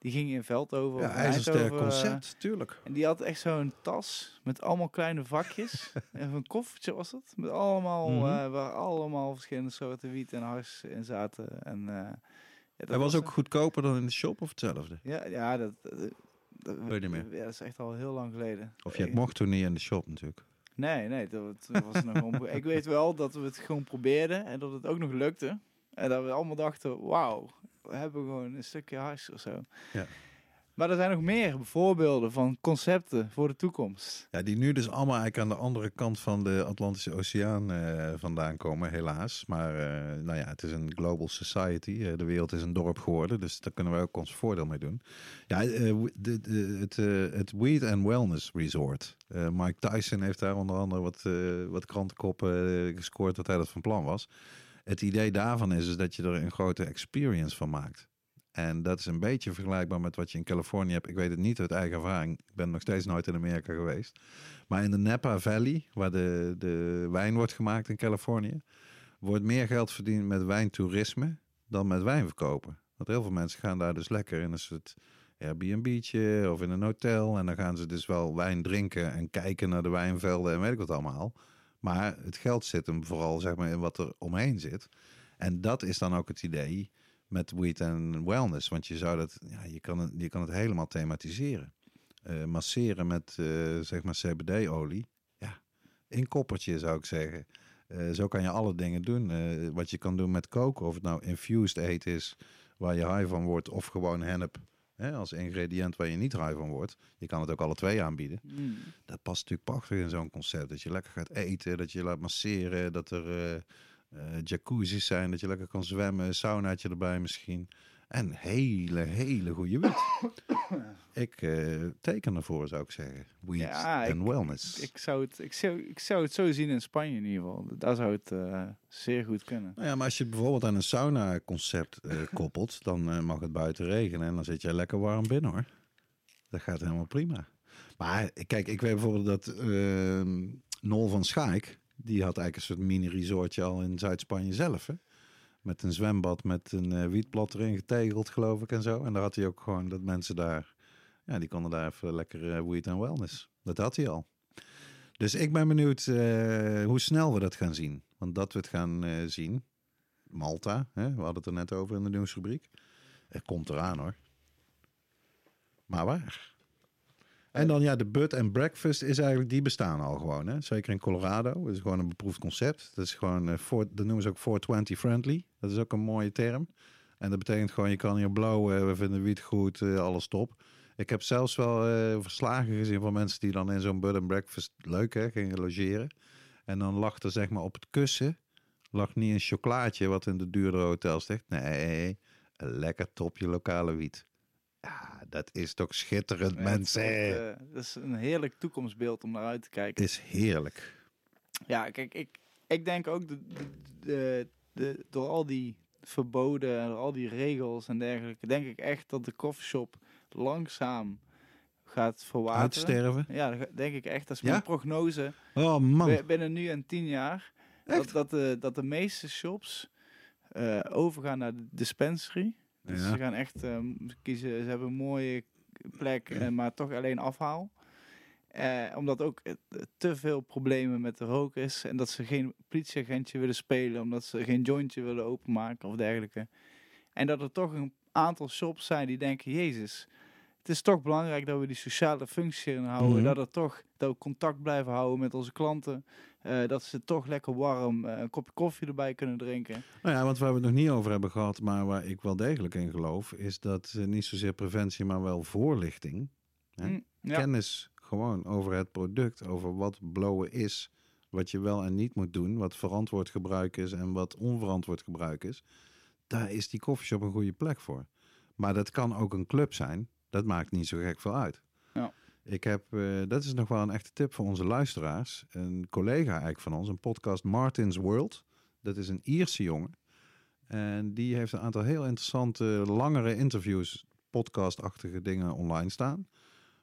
Die ging in Veldhoven. Ja, ijzersterk Eindhoven, eh, concept, tuurlijk. En die had echt zo'n tas met allemaal kleine vakjes. *laughs* en een koffertje was het. Met allemaal, Mhm. eh, waar allemaal verschillende soorten wiet en hars in zaten. En, ja, dat Hij was ook een- goedkoper dan in de shop of hetzelfde? Ja, ja dat, dat, dat, Weet niet meer. ja, dat is echt al heel lang geleden. Of je mocht toen niet in de shop natuurlijk. Nee, nee, dat, dat was nog onbe- *laughs* Ik weet wel dat we het gewoon probeerden en dat het ook nog lukte. En dat we allemaal dachten, wauw, hebben gewoon een stukje hars of zo. Ja. Maar er zijn nog meer voorbeelden van concepten voor de toekomst. Ja, die nu dus allemaal eigenlijk aan de andere kant van de Atlantische Oceaan eh, vandaan komen, helaas. Maar eh, nou ja, het is een global society. Eh, de wereld is een dorp geworden, dus daar kunnen wij ook ons voordeel mee doen. Ja, de, de, het, het Weed and Wellness Resort. Mike Tyson heeft daar onder andere wat, wat krantenkoppen gescoord dat hij dat van plan was. Het idee daarvan is, is dat je er een grote experience van maakt. En dat is een beetje vergelijkbaar met wat je in Californië hebt. Ik weet het niet uit eigen ervaring. Ik ben nog steeds nooit in Amerika geweest. Maar in de Napa Valley, waar de, de wijn wordt gemaakt in Californië, wordt meer geld verdiend met wijntoerisme dan met wijn verkopen. Want heel veel mensen gaan daar dus lekker in een soort Airbnb'tje of in een hotel. En dan gaan ze dus wel wijn drinken en kijken naar de wijnvelden en weet ik wat allemaal. Maar het geld zit hem vooral zeg maar, in wat er omheen zit. En dat is dan ook het idee met weed en wellness. Want je zou dat, ja, je kan het, je kan het helemaal thematiseren. Eh, masseren met, eh, zeg maar, CBD-olie. Ja, in koppertje zou ik zeggen. Eh, zo kan je alle dingen doen. Wat je kan doen met koken, of het nou infused eten is, waar je high van wordt, of gewoon hennep hè, als ingrediënt waar je niet high van wordt. Je kan het ook alle twee aanbieden. Mm. Dat past natuurlijk prachtig in zo'n concept. Dat je lekker gaat eten, dat je laat masseren, dat er eh, jacuzzi's zijn, dat je lekker kan zwemmen, saunaatje erbij misschien. En hele, hele goede wiet. *coughs* *laughs* ik eh, teken ervoor, zou ik zeggen. Weed Ja, en wellness. Ik, zou het, ik, zou, ik zou het zo zien in Spanje in ieder geval. Daar zou het eh, zeer goed kunnen. Nou ja, maar als je het bijvoorbeeld aan een sauna-concept eh, *laughs* koppelt, dan mag het buiten regenen en dan zit je lekker warm binnen hoor. Dat gaat helemaal prima. Maar kijk, ik weet bijvoorbeeld dat eh, Nol van Schaik, die had eigenlijk een soort mini-resortje al in Zuid-Spanje zelf. Hè? Met een zwembad met een eh, wietblad erin getegeld, geloof ik, en zo. En daar had hij ook gewoon dat mensen daar, ja, die konden daar even lekker eh, weed en wellness. Dat had hij al. Dus ik ben benieuwd eh, hoe snel we dat gaan zien. Want dat we het gaan zien, Malta, hè, we hadden het er net over in de nieuwsrubriek. Het komt eraan hoor. Maar waar? En dan ja, de bud and breakfast is eigenlijk, die bestaan al gewoon. Hè? Zeker in Colorado. Dat is gewoon een beproefd concept. Dat is gewoon, voor, dat noemen ze ook 420 friendly. Dat is ook een mooie term. En dat betekent gewoon, je kan hier blauwen, we vinden wiet goed, eh, alles top. Ik heb zelfs wel eh, verslagen gezien van mensen die dan in zo'n bud and breakfast, leuk hè, gingen logeren. En dan lag er zeg maar op het kussen, lag niet een chocolaatje wat in de duurdere hotels ligt. Nee, een lekker topje lokale wiet. Ja, dat is toch schitterend, Ja, mensen. Dat, is echt, eh, dat is een heerlijk toekomstbeeld om naar uit te kijken. Het is heerlijk. Ja, kijk, ik, ik denk ook de, de, de, de- door al die verboden en door al die regels en dergelijke, denk ik echt dat de coffeeshop langzaam gaat verwateren. Uitsterven. Ja, denk ik echt. Dat is Ja? mijn prognose. Oh man. Bi- Binnen nu en tien jaar. Dat, Echt? dat, de, dat de meeste shops eh, overgaan naar de dispensary. Dus Ja. ze gaan echt eh, kiezen. Ze hebben een mooie plek, eh, maar toch alleen afhaal. Eh, omdat ook te veel problemen met de rook is. En dat ze geen politieagentje willen spelen. Omdat ze geen jointje willen openmaken of dergelijke. En dat er toch een aantal shops zijn die denken... Jezus, het is toch belangrijk dat we die sociale functie erin houden. Mhm. Dat, er toch, dat we contact blijven houden met onze klanten. Eh, dat ze toch lekker warm eh, een kopje koffie erbij kunnen drinken. Nou ja, want waar we het nog niet over hebben gehad, maar waar ik wel degelijk in geloof, is dat eh, niet zozeer preventie, maar wel voorlichting. Hè? Mm, ja. Kennis gewoon over het product, over wat blowen is, wat je wel en niet moet doen, wat verantwoord gebruik is en wat onverantwoord gebruik is. Daar is die koffieshop een goede plek voor. Maar dat kan ook een club zijn. Dat maakt niet zo gek veel uit. Ik heb, eh, dat is nog wel een echte tip voor onze luisteraars. Een collega eigenlijk van ons, een podcast Martin's World. Dat is een Ierse jongen. En die heeft een aantal heel interessante, langere interviews, podcastachtige dingen online staan.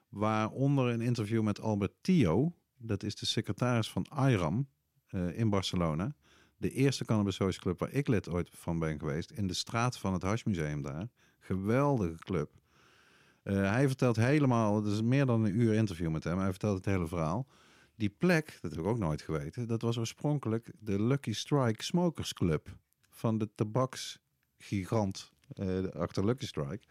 Waaronder een interview met Albert Tio. Dat is de secretaris van IRAM eh, in Barcelona. De eerste Cannabis Club waar ik lid ooit van ben geweest. In de straat van het Hashmuseum daar. Geweldige club. Eh, hij vertelt helemaal, het is meer dan een uur interview met hem. Hij vertelt het hele verhaal. Die plek, dat heb ik ook nooit geweten, dat was oorspronkelijk de Lucky Strike Smokers Club van de tabaksgigant eh, achter Lucky Strike.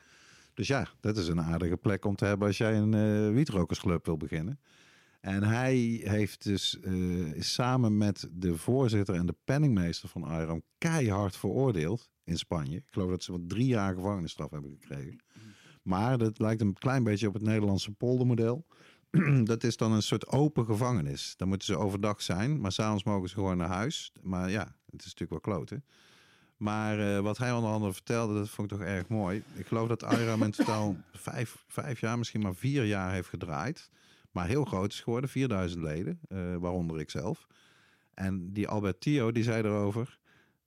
Dus ja, dat is een aardige plek om te hebben als jij een eh wietrokersclub wil beginnen. En hij heeft dus is samen met de voorzitter en de penningmeester van IRAM keihard veroordeeld in Spanje. Ik geloof dat ze wat drie jaar gevangenisstraf hebben gekregen. Maar dat lijkt een klein beetje op het Nederlandse poldermodel. *clears throat* dat is dan een soort open gevangenis. Dan moeten ze overdag zijn, maar s'avonds mogen ze gewoon naar huis. Maar ja, het is natuurlijk wel kloten. Maar eh, wat hij onder andere vertelde, dat vond ik toch erg mooi. Ik geloof dat IRAM *laughs* in totaal vijf, vijf jaar, misschien maar vier jaar heeft gedraaid. Maar heel groot is geworden, 4000 leden, eh, waaronder ik zelf. En die Albert Tio, die zei erover,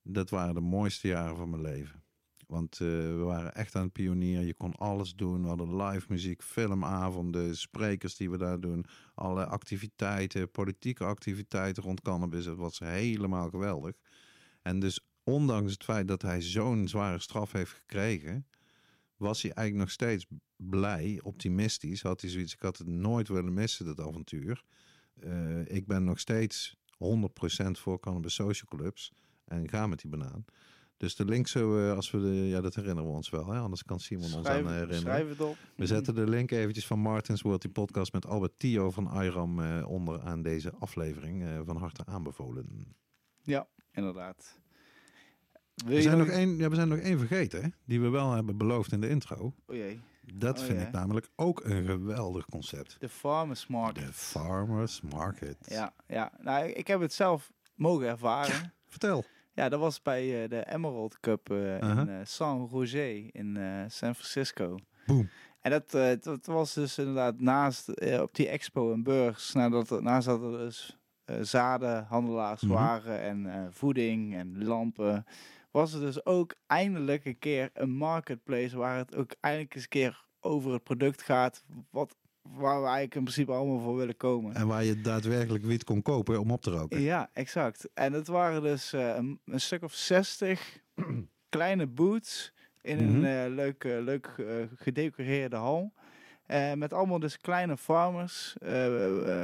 dat waren de mooiste jaren van mijn leven. Want eh, we waren echt aan het pionieren. Je kon alles doen. We hadden live muziek, filmavonden, sprekers die we daar doen. Alle activiteiten, politieke activiteiten rond cannabis. Dat was helemaal geweldig. En dus ondanks het feit dat hij zo'n zware straf heeft gekregen... was hij eigenlijk nog steeds blij, optimistisch. Had hij zoiets, ik had het nooit willen missen, dat avontuur. Eh, ik ben nog steeds 100% voor cannabis social clubs. En ga met die banaan. Dus de link zullen we, als we de, ja, dat herinneren we ons wel, hè? anders kan Simon ons aan Schrijf, herinneren. schrijf het op. We zetten de link eventjes van Martins World, die podcast met Albert Tio van IRAM eh, onder aan deze aflevering. eh, van harte aanbevolen. Ja, inderdaad. Wil We zijn, nog... één, ja, we zijn nog één vergeten, hè? die we wel hebben beloofd in de intro. Oh jee. Dat Oh, vind ja. ik namelijk ook een geweldig concept. De Farmers Market. De Farmers Market. Ja, ja. Nou, ik heb het zelf mogen ervaren. Ja, Vertel. Dat was bij eh, de Emerald Cup eh, Uh-huh. in eh, San Jose in San Francisco. Boom. En dat, dat was dus inderdaad naast op die expo en beurs, nadat naast dat er dus zadenhandelaars Mhm. waren en voeding en lampen, was er dus ook eindelijk een keer een marketplace waar het ook eindelijk eens een keer over het product gaat, wat, waar we eigenlijk in principe allemaal voor willen komen. En waar je daadwerkelijk wiet kon kopen om op te roken. Ja, exact. En het waren dus eh, een, een stuk of 60 *clears throat* kleine booths in Mhm. een leuk, eh, leuk eh, gedecoreerde hal. Met allemaal dus kleine farmers,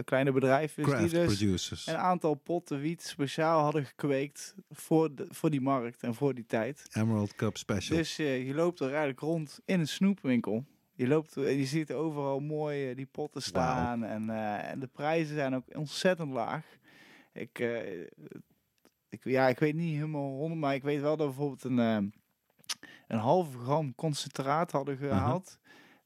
kleine bedrijven Craft die dus producers. een aantal potten wiet speciaal hadden gekweekt voor, de, voor die markt en voor die tijd. Emerald Cup Special. Dus je loopt er eigenlijk rond in een snoepwinkel. Je loopt en je ziet overal mooi eh, die potten staan. En, eh, en de prijzen zijn ook ontzettend laag. Ik, eh, ik, ja, ik weet niet helemaal honderd, maar ik weet wel dat we bijvoorbeeld een, eh, een halve gram concentraat hadden gehaald.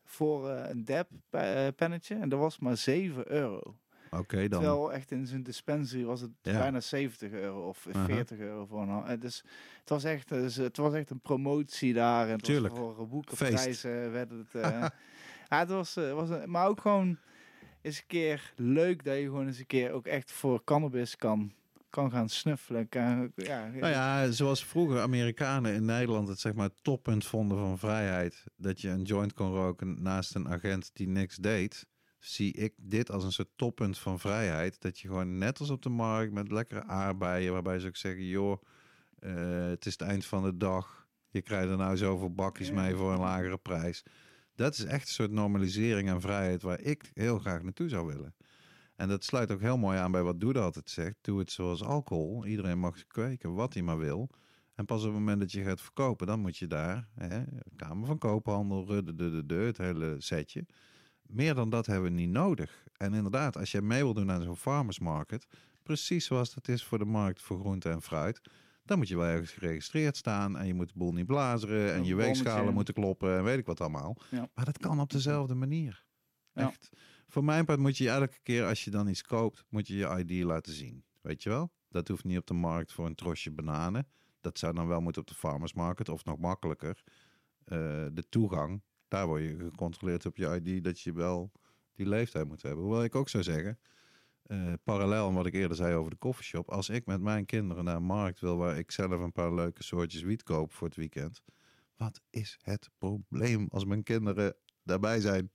Voor eh, een dab eh, pennetje. En dat was maar 7 euro. Oké, dan. Terwijl echt in zijn dispensary was het Ja. bijna 70 euro of Aha. 40 euro voor een eh, Dus het was echt, dus, het was echt een promotie daar. En Tuurlijk. Voor boeken, Feest. prijzen werden het. eh, *laughs* ja, het was, was een, maar ook gewoon eens een keer leuk dat je gewoon eens een keer ook echt voor cannabis kan, kan gaan snuffelen. Kan, ja, Nou ja, zoals vroeger Amerikanen in Nederland het zeg maar toppunt vonden van vrijheid. Dat je een joint kon roken naast een agent die niks deed. Zie ik dit als een soort toppunt van vrijheid. Dat je gewoon net als op de markt met lekkere aardbeien. Waarbij ze ook zeggen, joh, eh, het is het eind van de dag. Je krijgt er nou zoveel bakjes mee voor een lagere prijs. Dat is echt een soort normalisering en vrijheid waar ik heel graag naartoe zou willen. En dat sluit ook heel mooi aan bij wat Doede altijd zegt. Doe het zoals alcohol. Iedereen mag kweken wat hij maar wil. En pas op het moment dat je gaat verkopen, dan moet je daar, hè, Kamer van Koophandel, de, de, de, de, het hele setje. Meer dan dat hebben we niet nodig. En inderdaad, als je mee wil doen aan zo'n farmers market, precies zoals dat is voor de markt voor groente en fruit, dan moet je wel ergens geregistreerd staan en je moet de boel niet blazeren en Een je weegschalen moeten kloppen en weet ik wat allemaal. Ja. Maar dat kan op dezelfde manier. Ja. Echt. Voor mijn part moet je elke keer als je dan iets koopt, moet je je ID laten zien. Weet je wel? Dat hoeft niet op de markt voor een trosje bananen. Dat zou dan wel moeten op de farmers market of nog makkelijker. eh, de toegang, daar word je gecontroleerd op je ID dat je wel die leeftijd moet hebben. Hoewel ik ook zou zeggen, eh, parallel aan wat ik eerder zei over de koffieshop. Als ik met mijn kinderen naar een markt wil waar ik zelf een paar leuke soortjes wiet koop voor het weekend. Wat is het probleem als mijn kinderen daarbij zijn?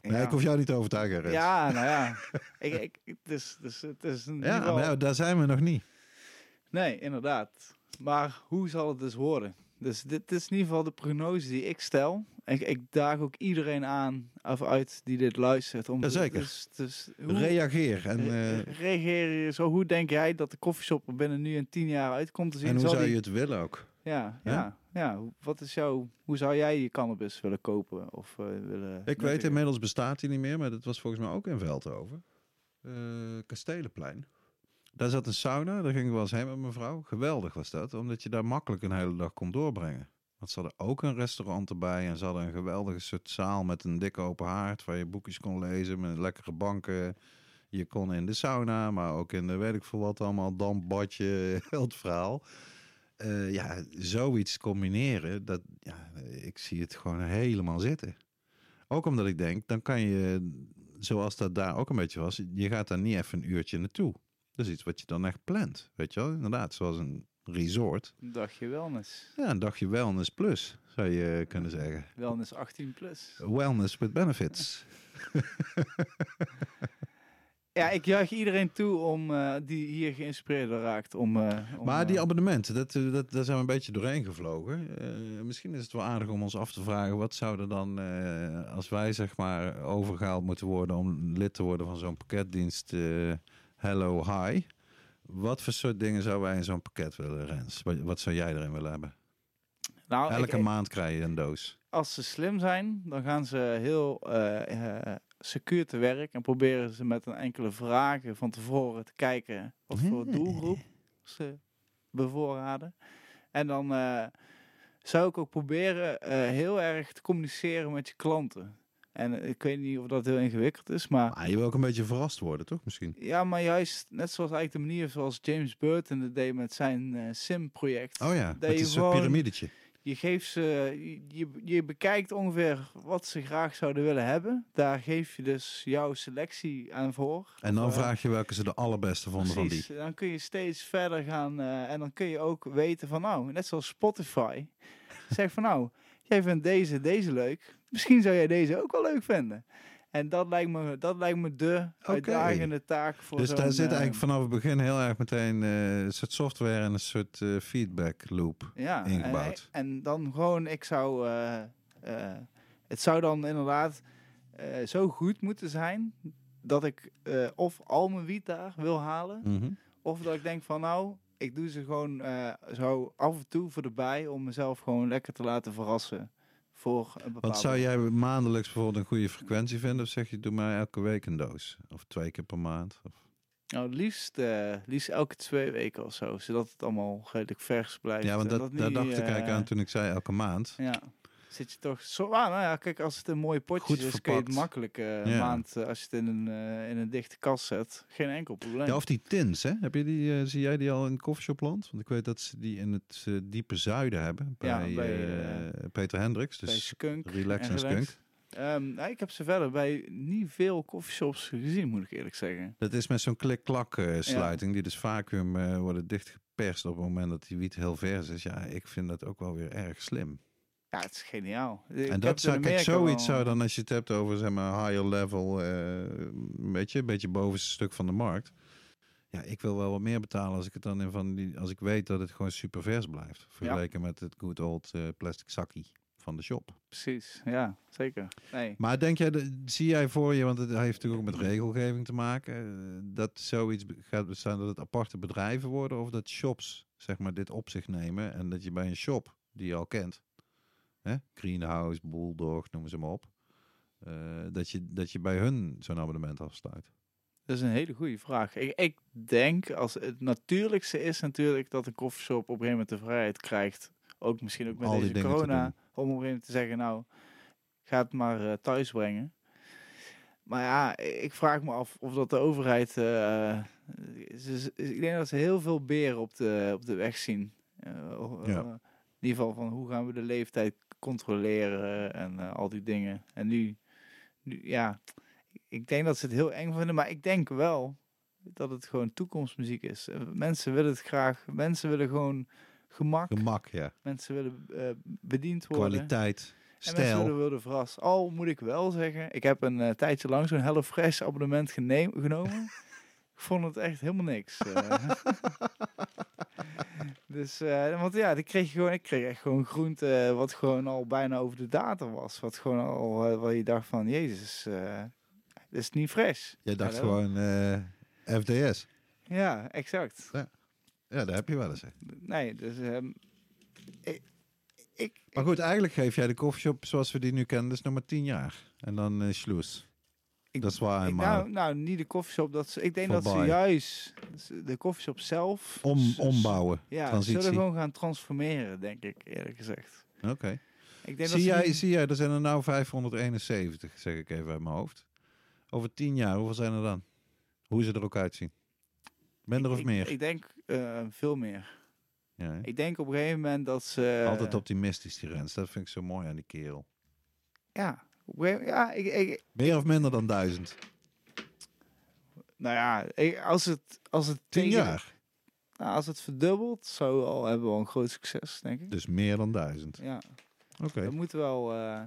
Nee, Ja. ik hoef jou niet te overtuigen. Rens. Ja, nou ja. *laughs* ik, ik, het is, het is, ja geval- maar ja, daar zijn we nog niet. Nee, inderdaad. Maar hoe zal het dus worden? Dus dit is in ieder geval de prognose die ik stel. Ik, ik daag ook iedereen aan of uit die dit luistert. Om Jazeker. Dus, dus hoe Reageer. En, re- eh, reageer je zo? Hoe denk jij dat de koffieshop er binnen nu en tien jaar uit komt te zien? en hoe zou die- je het willen ook? Ja, Ja? ja, Wat is jouw... Hoe zou jij je cannabis willen kopen of eh, willen... Ik weet, inmiddels bestaat hij niet meer, maar dat was volgens mij ook in Veldhoven. Eh Kastelenplein. Daar zat een sauna, daar ging ik wel eens heen met mijn vrouw. Geweldig was dat, omdat je daar makkelijk een hele dag kon doorbrengen. Want ze hadden ook een restaurant erbij en ze hadden een geweldige soort zaal met een dikke open haard waar je boekjes kon lezen met lekkere banken. Je kon in de sauna, maar ook in de weet ik veel wat allemaal, dampbadje, *laughs* het verhaal. Eh, ja, zoiets combineren, dat, ja, ik zie het gewoon helemaal zitten. Ook omdat ik denk, dan kan je, zoals dat daar ook een beetje was, je gaat daar niet even een uurtje naartoe. Dat is iets wat je dan echt plant, weet je wel? Inderdaad, zoals een resort. Een dagje wellness. Ja, een dagje wellness plus, zou je kunnen zeggen. Wellness 18 plus. Wellness with benefits. *laughs* Ja, ik juich iedereen toe om eh, die hier geïnspireerd raakt. Om, eh, om, Maar die eh, abonnementen, dat, dat, daar zijn we een beetje doorheen gevlogen. Misschien is het wel aardig om ons af te vragen, wat zou er dan, als wij zeg maar overgehaald moeten worden om lid te worden van zo'n pakketdienst Hello Hi, Wat voor soort dingen zouden wij in zo'n pakket willen, Rens? Wat, wat zou jij erin willen hebben? Nou, Elke ik- maand krijg je een doos. als ze slim zijn, dan gaan ze heel eh, secuur te werk en proberen ze met een enkele vragen van tevoren te kijken wat voor doelgroep ze bevoorraden. En dan eh, zou ik ook proberen heel erg te communiceren met je klanten. En eh, ik weet niet of dat heel ingewikkeld is, maar Maar je wil ook een beetje verrast worden, toch misschien? ja, maar juist net zoals eigenlijk de manier zoals James Burton het deed met zijn eh, Sim-project. Oh ja, Dat is een piramidetje. Je geeft ze, je, je, bekijkt ongeveer wat ze graag zouden willen hebben. Daar geef je dus jouw selectie aan voor. En dan eh, vraag je welke ze de allerbeste vonden van die. Dan kun je steeds verder gaan en dan kun je ook weten van nou, net zoals Spotify. zeg van nou, jij vindt deze, deze leuk. Misschien zou jij deze ook wel leuk vinden. En dat lijkt me, dat lijkt me de uitdagende taak voor Dus daar zit eh, eigenlijk vanaf het begin heel erg meteen eh, een soort software en een soort eh, feedback loop. ja, ingebouwd. En, en dan gewoon, ik zou, eh, eh, het zou dan inderdaad eh, zo goed moeten zijn dat ik eh, of al mijn wiet daar wil halen, Mhm. of dat ik denk van nou, ik doe ze gewoon eh, zo af en toe voor erbij om mezelf gewoon lekker te laten verrassen voor een bepaalde. Want zou jij maandelijks bijvoorbeeld een goede frequentie vinden? Of zeg je, doe maar elke week een doos? Of twee keer per maand? Of... Nou, liefst, eh, liefst elke twee weken of zo, zodat het allemaal redelijk vers blijft. Ja, want dat, daar dacht ik eh, eigenlijk aan toen ik zei elke maand. Ja. Zit je toch zo... Ah, nou ja, kijk, als het een mooie potje Goed is, kun je het verpakt. makkelijk eh, Ja. maand, eh, als je het in een, eh, in een dichte kast zet, geen enkel probleem. Ja, of die tins, hè? Heb je die, zie jij die al in Coffeeshopland? Want ik weet dat ze die in het diepe zuiden hebben. Bij, Ja, bij, Peter Hendricks. bij Dus Skunk relax en skunk. Ehm, nou, ik heb ze verder bij niet veel coffeeshops gezien, moet ik eerlijk zeggen. dat is met zo'n klik-klak sluiting. Die dus vacuüm worden dichtgeperst op het moment dat die wiet heel vers is. Ja, ik vind dat ook wel weer erg slim. Ja, het is geniaal. Ik en dat zou, kijk, zoiets wel- zou dan, als je het hebt over zeg maar higher level, eh, weet je, een beetje bovenste stuk van de markt. Ja, ik wil wel wat meer betalen als ik het dan in van die, als ik weet dat het gewoon super vers blijft. Vergeleken met het good old eh, plastic zakkie van de shop. Precies, ja, zeker. Nee. Maar denk jij, de- zie jij voor je, want het heeft natuurlijk ook met regelgeving te maken, eh, dat zoiets gaat bestaan dat het aparte bedrijven worden of dat shops zeg maar dit op zich nemen en dat je bij een shop die je al kent, hè, Greenhouse, Bulldog, noem ze maar op, eh, dat, je, dat je bij hun zo'n abonnement afsluit. Dat is een hele goede vraag. Ik, ik denk, als het natuurlijkste is natuurlijk dat een koffieshop op een gegeven moment de vrijheid krijgt. Ook misschien ook met Al deze corona. Om op een gegeven moment te zeggen, nou, ga het maar eh, thuis brengen. Maar ja, ik vraag me af of dat de overheid... ze- ze- ik denk dat ze heel veel beren op de, op de weg zien. Ja. In ieder geval van hoe gaan we de leeftijd controleren en eh, al die dingen. En nu, nu, ja, ik denk dat ze het heel eng vinden, maar ik denk wel dat het gewoon toekomstmuziek is. Eh, Mensen willen het graag, mensen willen gewoon gemak, Gemak, ja. mensen willen eh, bediend worden. Kwaliteit, En mensen willen verrast. Al moet ik wel zeggen, ik heb een tijdje lang zo'n HelloFresh abonnement genomen. Vond het echt helemaal niks. eh. *laughs* dus, eh, want ja, ik kreeg gewoon, ik kreeg echt gewoon groente eh, wat gewoon al bijna over de datum was. Wat gewoon al, eh, waar je dacht van, jezus, eh dit is niet fresh. Jij dacht gewoon FDS. Ja, exact. Ja, daar heb je wel eens. hè. Nee, dus ehm, ik, ik, Maar goed, eigenlijk geef jij de koffieshop zoals we die nu kennen, dus nog maar tien jaar. En dan uh, sloes. Ik, Dat is waar, ik- maar nou, nou, niet de koffieshop. Dat ze, ik denk dat ze juist de koffieshop zelf om, ombouwen, Ja, transitie. zullen gewoon gaan transformeren, denk ik, eerlijk gezegd. Oké. Ik denk dat Zie, jij, zie jij, er zijn er nou 571, zeg ik even uit mijn hoofd. Over tien jaar, hoeveel zijn er dan? Hoe ze er ook uitzien. Minder of ik, meer? Ik denk eh, veel meer. ja? Ik denk op een gegeven moment dat ze... Altijd optimistisch, die Rens. Dat vind ik zo mooi aan die kerel. Ja, ja ik, ik, Meer of minder dan duizend? nou ja, als het, als het Tien tegen- jaar. Nou, als het verdubbelt, zou al hebben we al een groot succes, denk ik. Dus meer dan duizend. Ja, Oké. we moeten wel... eh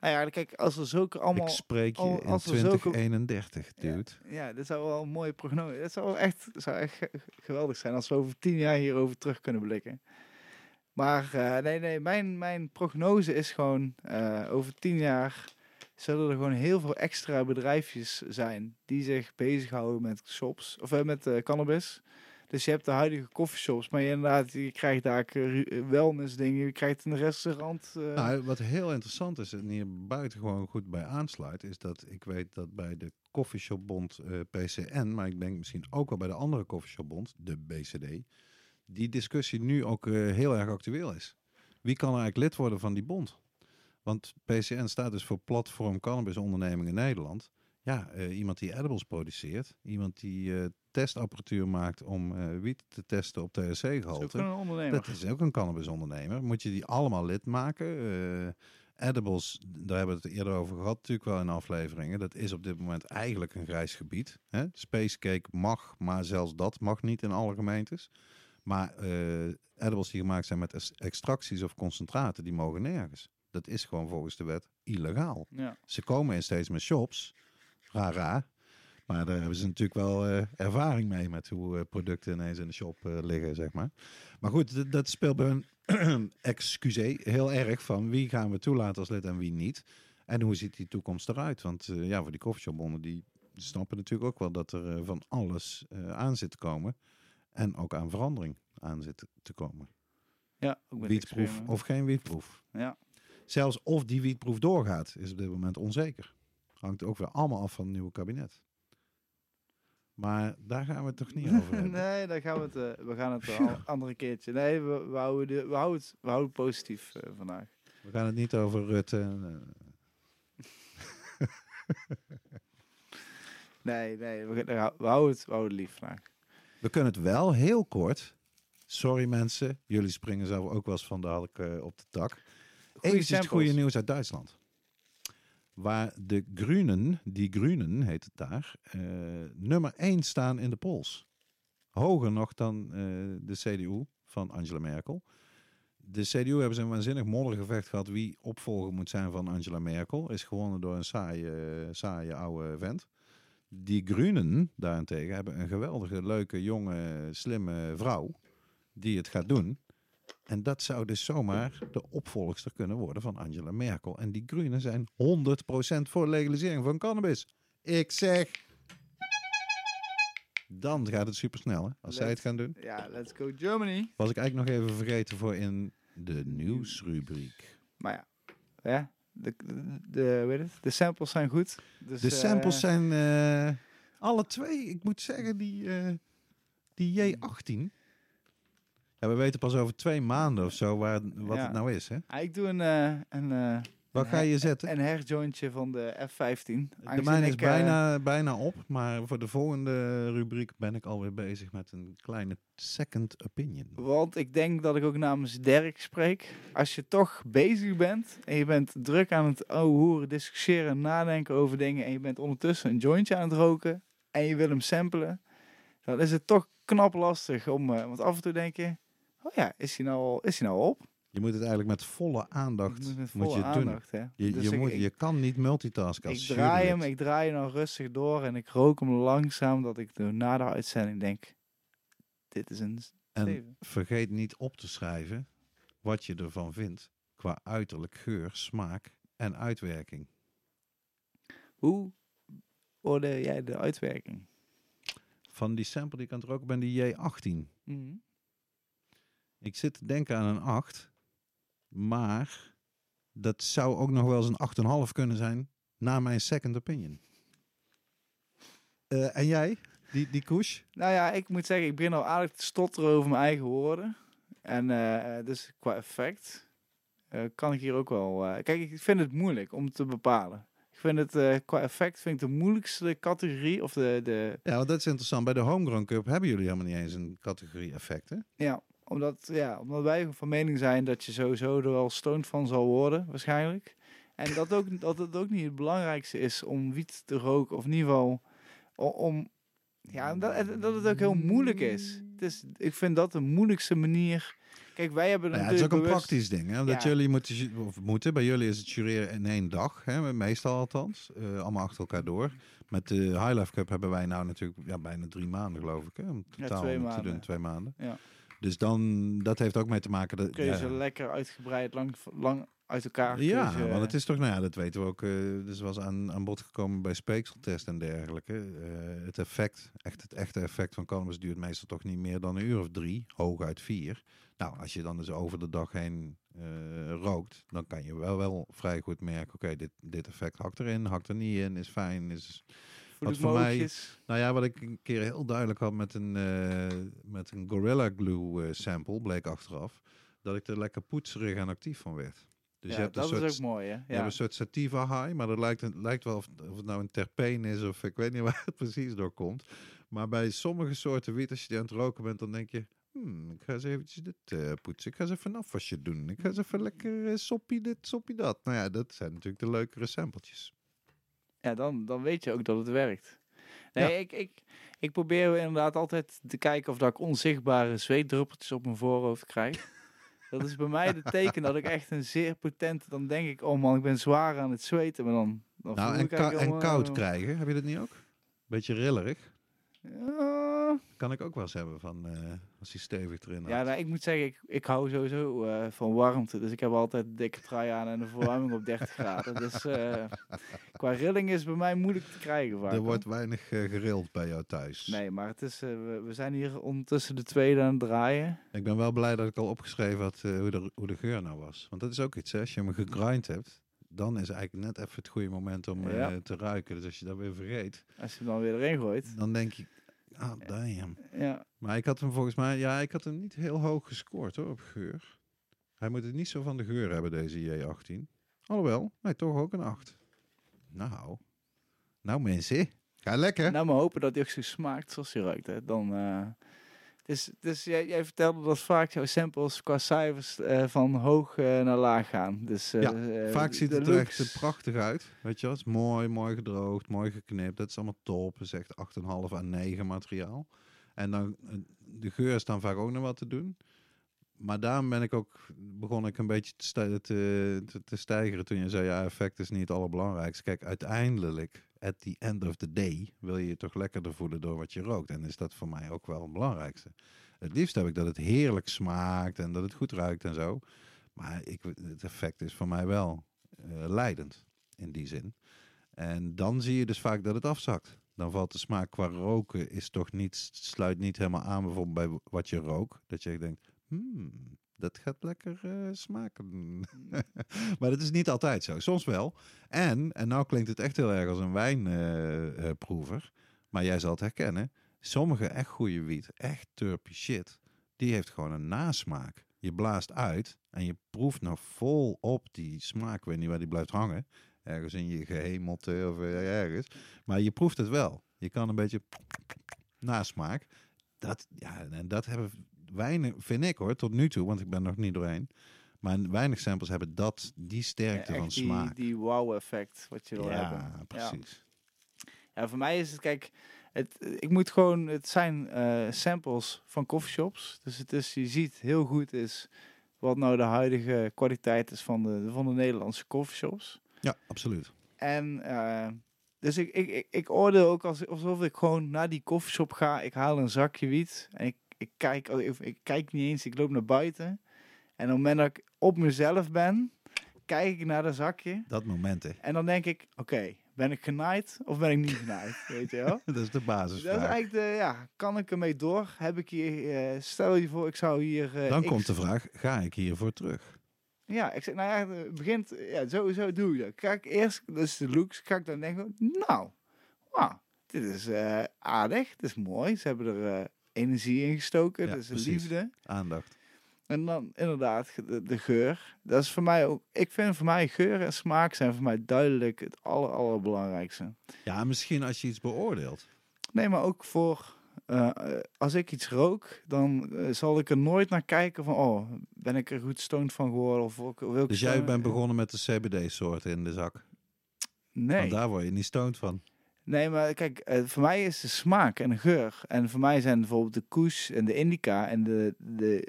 nou ja, kijk, als er zulke allemaal... Ik spreek je al- in als er zulke- 2031, Ja. dude. Ja, dit zou wel een mooie prognose. Het zou echt, zou echt ge- geweldig zijn als we over tien jaar hierover terug kunnen blikken. Maar eh, nee, nee, mijn, mijn prognose is gewoon eh, over tien jaar zullen er gewoon heel veel extra bedrijfjes zijn die zich bezighouden met shops of eh, met cannabis. Dus je hebt de huidige coffeeshops, maar je, inderdaad, je krijgt daar eh, ru- wellness dingen, je krijgt een restaurant. Nou, wat heel interessant is en hier buitengewoon goed bij aansluit, is dat ik weet dat bij de Coffeeshopbond PCN, maar ik denk misschien ook wel bij de andere Coffeeshopbond, de BCD, die discussie nu ook eh, heel erg actueel is. Wie kan eigenlijk lid worden van die bond? Want PCN staat dus voor Platform Cannabis Ondernemingen Nederland. Ja, eh, iemand die edibles produceert, iemand die eh, testapparatuur maakt om wiet te testen op THC-gehalte. een ondernemer. Dat is ook een cannabisondernemer. Moet je die allemaal lid maken? Edibles, daar hebben we het eerder over gehad, natuurlijk wel in afleveringen. Dat is op dit moment eigenlijk een grijs gebied. Hè? Spacecake mag, maar zelfs dat mag niet in alle gemeentes. Maar eh, edibles die gemaakt zijn met ex- extracties of concentraten, die mogen nergens. Dat is gewoon volgens de wet illegaal. Ja. Ze komen in steeds meer shops. Raar, raar. Maar daar hebben ze natuurlijk wel eh, ervaring mee met hoe eh, producten ineens in de shop liggen, zeg maar. Maar goed, dat speelt bij hun, *clears throat* excuseer, heel erg van wie gaan we toelaten als lid en wie niet. En hoe ziet die toekomst eruit? Want ja, voor die koffieshopbonden, die snappen natuurlijk ook wel dat er van alles aan zit te komen. En ook aan verandering aan zit te komen. ja, ook met Wietproef of geen wietproef. Ja. Zelfs of die wietproef doorgaat, is op dit moment onzeker. Hangt ook weer allemaal af van het nieuwe kabinet. Maar daar gaan we het toch niet over *laughs* hebben. nee, daar gaan we het, eh, we gaan het *laughs* een andere keertje. Nee, we, we, houden, de, we, houden, het, we houden het positief eh, vandaag. We gaan het niet over Rutte. eh, *laughs* Nee, nee, we, we houden het, we houden het lief vandaag. We kunnen het wel heel kort. Sorry mensen, jullie springen zelf ook wel eens van de halk eh, op de tak. Eens het goede nieuws uit Duitsland. Waar de Groenen, die Groenen heet het daar, eh, nummer 1 staan in de polls. Hoger nog dan eh, de CDU van Angela Merkel. De CDU hebben ze een waanzinnig moddergevecht gehad wie opvolger moet zijn van Angela Merkel. Is gewonnen door een saaie, saaie oude vent. Die Groenen daarentegen hebben een geweldige, leuke, jonge, slimme vrouw die het gaat doen. En dat zou dus zomaar de opvolgster kunnen worden van Angela Merkel. En die Groenen zijn 100% voor legalisering van cannabis. Ik zeg... Dan gaat het supersnel, hè? Als zij het gaan doen. Ja, let's go Germany. Was ik eigenlijk nog even vergeten voor in de nieuwsrubriek. Maar ja, ja de, de, weet het, de samples zijn goed. Dus, De eh, samples zijn eh, alle twee, ik moet zeggen, die, eh, die J18. Ja, we weten pas over twee maanden of zo waar, wat Ja. het nou is, hè? ah, ik doe een, eh, een, Wat ga je zetten? een herjointje van de F-15. De mijne is ik, eh, bijna, bijna op, maar voor de volgende rubriek ben ik alweer bezig met een kleine second opinion. Want ik denk dat ik ook namens Dirk spreek. Als je toch bezig bent en je bent druk aan het oh, hoeren, discussiëren, nadenken over dingen. En je bent ondertussen een jointje aan het roken en je wil hem samplen. Dan is het toch knap lastig om, eh, want af en toe denk je, oh ja, is hij nou al, is hij nou al op? Je moet het eigenlijk met volle aandacht moet met moet volle je het doen. aandacht, hè. Je, Dus je, ik- moet, ik- je kan niet multitasken Ik draai hem, ik draai hem dan rustig door en ik rook hem langzaam dat ik de- na de uitzending denk, dit is een En zeven. vergeet niet op te schrijven wat je ervan vindt qua uiterlijk, geur, smaak en uitwerking. Hoe oordeel jij de uitwerking? Van die sample die ik aan het roken ben, die J18. Mhm. Ik zit te denken aan een 8, maar dat zou ook nog wel eens een 8,5 kunnen zijn na mijn second opinion. Eh, en jij, die, die koes? Nou ja, ik moet zeggen, ik begin al aardig te stotteren over mijn eigen woorden. En eh, eh, dus qua effect kan ik hier ook wel... kijk, ik vind het moeilijk om te bepalen. Ik vind het qua effect vind ik de moeilijkste categorie, of de... de Ja, want dat is interessant. Bij de Homegrown Cup hebben jullie helemaal niet eens een categorie effecten. ja, omdat, ja, omdat wij van mening zijn dat je sowieso er wel stoned van zal worden, waarschijnlijk. En dat, ook, dat het ook niet het belangrijkste is om wiet te roken, of in ieder geval om... Ja, dat, dat het ook heel moeilijk is. Het is. Ik vind dat de moeilijkste manier... Kijk, wij hebben Nou ja, het is ook een praktisch ding. Hè? Ja. jullie moeten, of moeten, bij jullie is het jureren in één dag. Hè? Meestal althans. eh, allemaal achter elkaar door. Met de High Life Cup hebben wij nou natuurlijk ja, bijna drie maanden geloof ik. Hè? Om totaal twee te maanden. doen. Twee maanden. Ja. Dus dan, dat heeft ook mee te maken. Dat, kun je ze lekker uitgebreid lang, lang uit elkaar Ja, want het is toch, nou ja, dat weten we ook. eh dus was aan, aan bod gekomen bij speekseltest en dergelijke. Eh, het effect, echt het echte effect van cannabis duurt meestal toch niet meer dan een uur of drie, hooguit vier. Nou, als je dan dus over de dag heen eh, rookt, dan kan je wel, wel vrij goed merken, oké, dit, dit effect hakt erin, hakt er niet in, is fijn, is Voel wat ik voor mij-. Nou ja, wat ik een keer heel duidelijk had met een, eh, met een Gorilla Glue eh, sample, bleek achteraf, dat ik er lekker poetserig en actief van werd. Dus ja, je hebt een dat soort, is ook mooi, hè? je Ja. hebt een soort sativa high, maar dat lijkt, het lijkt wel of, of het nou een terpeen is of ik weet niet *laughs* waar het precies door komt. Maar bij sommige soorten wiet, als je die aan het roken bent, dan denk je, hmm, ik ga eens eventjes dit eh, poetsen. Ik ga eens even een afwasje doen. Ik ga eens even lekker eh, soppie dit, soppie dat. Nou ja, dat zijn natuurlijk de leukere sampletjes. Ja, dan, dan weet je ook dat het werkt. Nee, Ja. ik, ik, ik probeer inderdaad altijd te kijken of dat ik onzichtbare zweetdruppeltjes op mijn voorhoofd krijg. *laughs* Dat is bij mij de teken dat ik echt een zeer potente... Dan denk ik, oh man, ik ben zwaar aan het zweten. Maar dan, dan Nou, en, ik kou- en koud krijgen, heb je dat niet ook? Beetje rillerig. Ja, Kan ik ook wel eens hebben van eh, als hij stevig erin ja had. nou, ik moet zeggen, ik, ik hou sowieso eh, van warmte. Dus ik heb altijd een dikke trui aan en de verwarming op 30 *laughs* graden. Dus eh, qua rilling is bij mij moeilijk te krijgen vaak. er wordt weinig gerild bij jou thuis. Nee, maar het is, we, we zijn hier ondertussen de tweede aan het draaien. Ik ben wel blij dat ik al opgeschreven had hoe, de, hoe de geur nou was. Want dat is ook iets, hè. als je hem gegrind hebt, dan is eigenlijk net even het goede moment om eh, te ruiken. Dus als je dat weer vergeet, Als je hem dan weer erin gooit. dan denk je, ah damn. Ja, Maar ik had hem volgens mij, ja, ik had hem niet heel hoog gescoord hoor, op geur. Hij moet het niet zo van de geur hebben, deze J18. Alhoewel, nee, toch ook een 8. Nou, nou mensen, ga lekker. nou maar hopen dat hij ook zo smaakt zoals hij ruikt. Hè. Dan, eh, dus dus jij, jij vertelde dat vaak jouw samples qua cijfers eh, van hoog eh, naar laag gaan. Dus, eh, Ja, Vaak ziet het er echt looks- prachtig uit. Weet je wel, het is mooi, mooi gedroogd, mooi geknipt. Dat is allemaal top. Het is echt 8,5 à 9 materiaal. En dan, de geur is dan vaak ook nog wat te doen. Maar daarom ben ik ook, begon ik een beetje te, stij- te, te, te stijgeren toen je zei, ja, effect is niet het allerbelangrijkste. Kijk, uiteindelijk, at the end of the day, wil je je toch lekkerder voelen door wat je rookt. En is dat voor mij ook wel het belangrijkste. Het liefst heb ik dat het heerlijk smaakt en dat het goed ruikt en zo. Maar ik, het effect is voor mij wel eh, leidend in die zin. En dan zie je dus vaak dat het afzakt. Dan valt de smaak qua roken is toch niet, sluit niet helemaal aan bijvoorbeeld bij wat je rookt. Dat je denkt, hmm, dat gaat lekker eh, smaken. *laughs* maar dat is niet altijd zo. Soms wel. En, en nou klinkt het echt heel erg als een wijnproever. maar jij zal het herkennen. Sommige echt goede wiet, echt turpy shit, die heeft gewoon een nasmaak. Je blaast uit en je proeft nog vol op die smaak. Ik weet niet waar die blijft hangen. Ergens in je gehemelte of eh, ergens. Maar je proeft het wel. Je kan een beetje nasmaak. Dat, ja, en dat hebben weinig, vind ik hoor, tot nu toe, want ik ben nog niet doorheen. Maar weinig samples hebben dat, die sterkte Ja, van die, smaak. die wow-effect wat je wil ja, hebben. precies. Ja, voor mij is het, kijk, het, ik moet gewoon, het zijn eh, samples van coffeeshops. Dus het is, je ziet heel goed is wat nou de huidige kwaliteit is van de, van de Nederlandse coffeeshops. Ja, absoluut. En eh, dus ik, ik, ik, ik oordeel ook als, alsof ik gewoon naar die koffieshop ga. Ik haal een zakje wiet en ik, ik, kijk, oh, ik, kijk niet eens, ik loop naar buiten. En op het moment dat ik op mezelf ben, kijk ik naar dat zakje. Dat moment, hè. En dan denk ik, oké, ben ik genaaid of ben ik niet genaaid? *laughs* Weet je wel? *laughs* Dat is de basisvraag. Dat is eigenlijk de, ja, kan ik ermee door? Heb ik hier, eh, stel je voor, ik zou hier... eh, Dan X- komt de vraag, ga ik hiervoor terug? Ja, ik zeg, nou ja, het begint, ja, sowieso doe ik dat. Kijk, eerst, dus de looks, ga ik dan denken, nou, wauw, dit is eh, aardig, dit is mooi. Ze hebben er energie in gestoken, Ja, precies. liefde. Aandacht. En dan inderdaad de, de geur. Dat is voor mij ook, ik vind voor mij geur en smaak zijn voor mij duidelijk het aller, allerbelangrijkste. Ja, misschien als je iets beoordeelt. Nee, maar ook voor eh, eh, als ik iets rook, dan eh, zal ik er nooit naar kijken van, oh, ben ik er goed stoned van geworden? Of wil ik Dus jij bent begonnen met de CBD-soorten in de zak. Nee. Want daar word je niet stoned van. Nee, maar kijk, eh, voor mij is de smaak en de geur. En voor mij zijn bijvoorbeeld de Koes en de Indica en de, de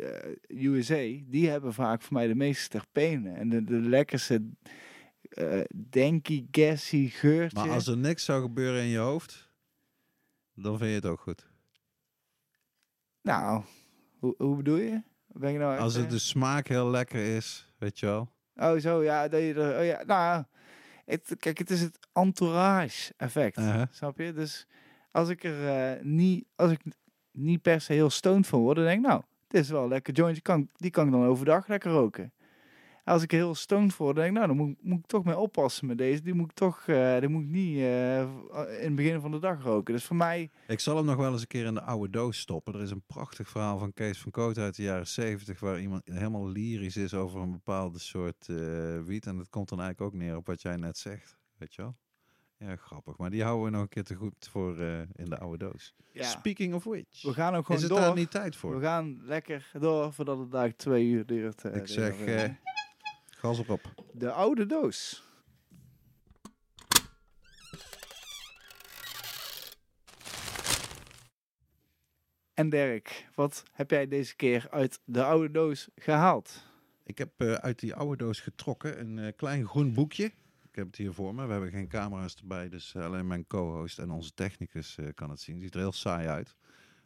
eh, USA, die hebben vaak voor mij de meeste terpenen. En de, de lekkerste eh denky, gassy geurtje. Maar als er niks zou gebeuren in je hoofd, dan vind je het ook goed. Nou, hoe, hoe bedoel je? Ben ik nou Als het de smaak heel lekker is, weet je wel. Oh, zo, ja. Dat je er, oh, ja. Nou, het, kijk, het is het entourage effect. Snap je? Dus als ik er eh, niet, als ik niet per se heel stoned van word, dan denk ik, nou, dit is wel een lekker jointje. Kan, die kan ik dan overdag lekker roken. Als ik heel stoned voor, denk ik, nou, dan moet, moet ik toch mee oppassen met deze. Die moet ik toch, eh, die moet ik niet eh, in het begin van de dag roken. Dus voor mij, Ik zal hem nog wel eens een keer in de oude doos stoppen. Er is een prachtig verhaal van Kees van Koot uit de jaren 70 waar iemand helemaal lyrisch is over een bepaalde soort eh, wiet. En dat komt dan eigenlijk ook neer op wat jij net zegt. Weet je wel? Ja, grappig. Maar die houden we nog een keer te goed voor in de oude doos. ja, Speaking of which. we gaan ook gewoon is het door. daar niet tijd voor? We gaan lekker door voordat het daar twee uur duurt. Ik zeg, gas erop. De oude doos. En Dirk, wat heb jij deze keer uit de oude doos gehaald? Ik heb eh, uit die oude doos getrokken een eh, klein groen boekje. Ik heb het hier voor me. We hebben geen camera's erbij, dus alleen mijn co-host en onze technicus eh, kan het zien. Het ziet er heel saai uit.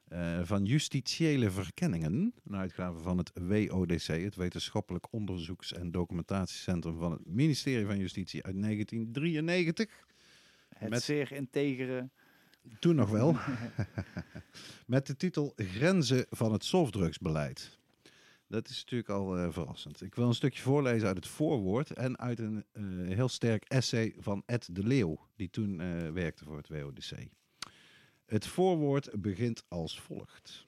Eh, van justitiële verkenningen, een uitgave van het WODC, het Wetenschappelijk Onderzoeks- en Documentatiecentrum van het Ministerie van Justitie uit 1993. Het Met- zeer integere. Toen nog wel. *laughs* *laughs* Met de titel Grenzen van het softdrugsbeleid. Dat is natuurlijk al eh, verrassend. Ik wil een stukje voorlezen uit het voorwoord en uit een eh, heel sterk essay van Ed de Leeuw, die toen werkte voor het WODC. Het voorwoord begint als volgt.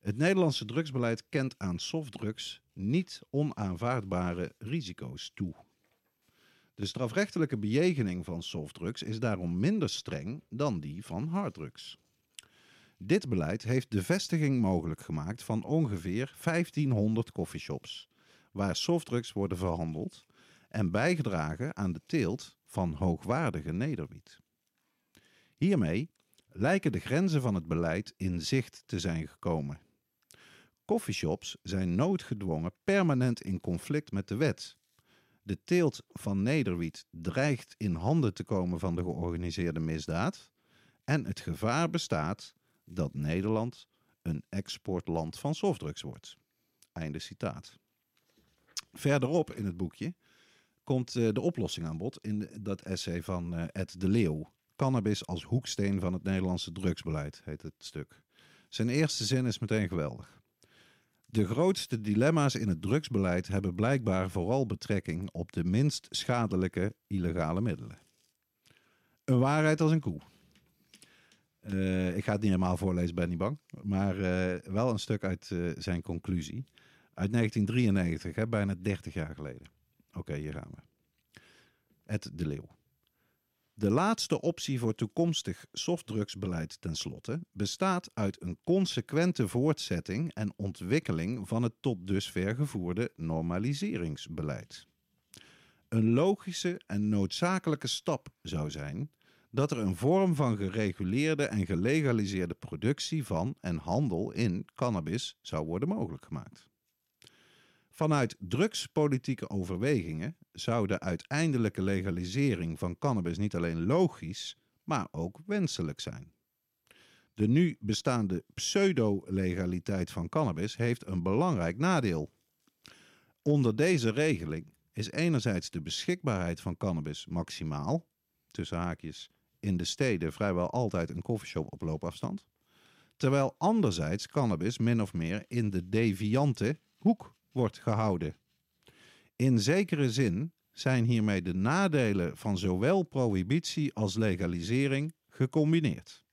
Het Nederlandse drugsbeleid kent aan softdrugs niet onaanvaardbare risico's toe. De strafrechtelijke bejegening van softdrugs is daarom minder streng dan die van harddrugs. Dit beleid heeft de vestiging mogelijk gemaakt van ongeveer 1500 coffeeshops, waar softdrugs worden verhandeld, en bijgedragen aan de teelt van hoogwaardige nederwiet. Hiermee lijken de grenzen van het beleid in zicht te zijn gekomen. Coffeeshops zijn noodgedwongen permanent in conflict met de wet. De teelt van nederwiet dreigt in handen te komen van de georganiseerde misdaad en het gevaar bestaat dat Nederland een exportland van softdrugs wordt. Einde citaat. Verderop in het boekje komt eh, de oplossing aan bod in dat essay van eh, Ed de Leeuw. Cannabis als hoeksteen van het Nederlandse drugsbeleid heet het stuk. Zijn eerste zin is meteen geweldig. De grootste dilemma's in het drugsbeleid hebben blijkbaar vooral betrekking op de minst schadelijke illegale middelen. Een waarheid als een koe. Eh, ik ga het niet helemaal voorlezen, ben niet bang. Maar eh, wel een stuk uit eh, zijn conclusie. Uit 1993, hè, bijna 30 jaar geleden. Oké, hier gaan we. Ed de Leeuw. De laatste optie voor toekomstig softdrugsbeleid tenslotte bestaat uit een consequente voortzetting en ontwikkeling van het tot dusver gevoerde normaliseringsbeleid. Een logische en noodzakelijke stap zou zijn dat er een vorm van gereguleerde en gelegaliseerde productie van en handel in cannabis zou worden mogelijk gemaakt. Vanuit drugspolitieke overwegingen zou de uiteindelijke legalisering van cannabis niet alleen logisch, maar ook wenselijk zijn. De nu bestaande pseudo-legaliteit van cannabis heeft een belangrijk nadeel. Onder deze regeling is enerzijds de beschikbaarheid van cannabis maximaal, tussen haakjes in de steden vrijwel altijd een koffieshop op loopafstand, terwijl anderzijds cannabis min of meer in de deviante hoek wordt gehouden. In zekere zin zijn hiermee de nadelen van zowel prohibitie als legalisering gecombineerd.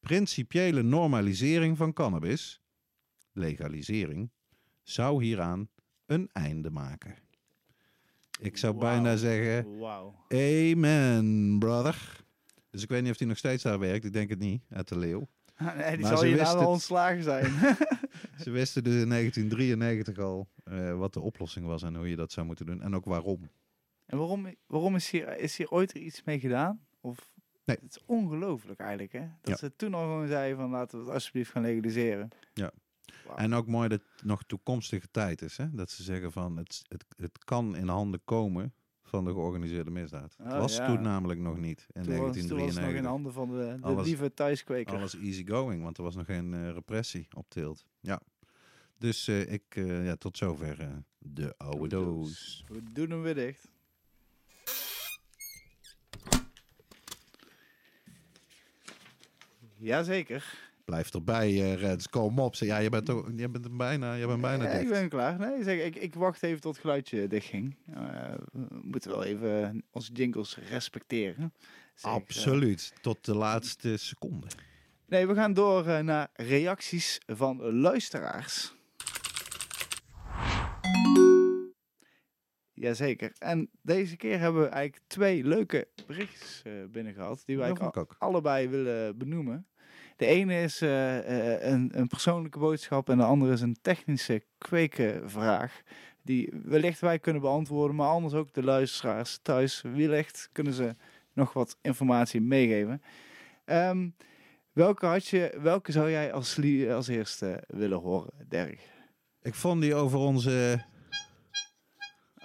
Principiële normalisering van cannabis, legalisering, zou hieraan een einde maken. Ik zou bijna zeggen, amen, brother. Dus ik weet niet of hij nog steeds daar werkt, ik denk het niet, uit de leeuw. *laughs* Nee, die Maar zal wist nou wel ontslagen zijn. *laughs* Ze wisten dus in 1993 al eh, wat de oplossing was en hoe je dat zou moeten doen en ook waarom. en waarom, waarom is, hier, is hier ooit iets mee gedaan? Of, Nee. Het is ongelooflijk eigenlijk, hè? Dat Ja. ze toen al gewoon zeiden van laten we het alsjeblieft gaan legaliseren. Ja. En ook mooi dat het nog toekomstige tijd is. Hè? Dat ze zeggen van het, het, het kan in handen komen van de georganiseerde misdaad. Oh, het was ja. toen namelijk nog niet in toen, was, toen was nog in 1993. handen van de, de Alles- lieve thuiskweker. Alles easy going, want er was nog geen eh, repressie op teelt. Ja. Dus eh, ik, eh, ja, tot zover de oude doos. We doen hem weer dicht. Jazeker. Blijf erbij, eh Rens. Kom op. Ja, je bent, ook, je bent hem bijna, je bent bijna Ja, ik dicht. ben klaar. Nee, zeg, ik, ik wacht even tot het geluidje dichtging. Eh, we moeten wel even onze jingles respecteren. Zeg, eh, Absoluut. Tot de laatste seconde. Nee, we gaan door eh, naar reacties van luisteraars. Jazeker. En deze keer hebben we eigenlijk twee leuke berichtjes eh binnen gehad. Die wij ik ook. al- allebei willen benoemen. De ene is eh, eh, een, een persoonlijke boodschap en de andere is een technische kwekenvraag. Die wellicht wij kunnen beantwoorden, maar anders ook de luisteraars thuis. Wellicht kunnen ze nog wat informatie meegeven. Ehm, welke, had je, welke zou jij als, als eerste willen horen, Dirk? Ik vond die over onze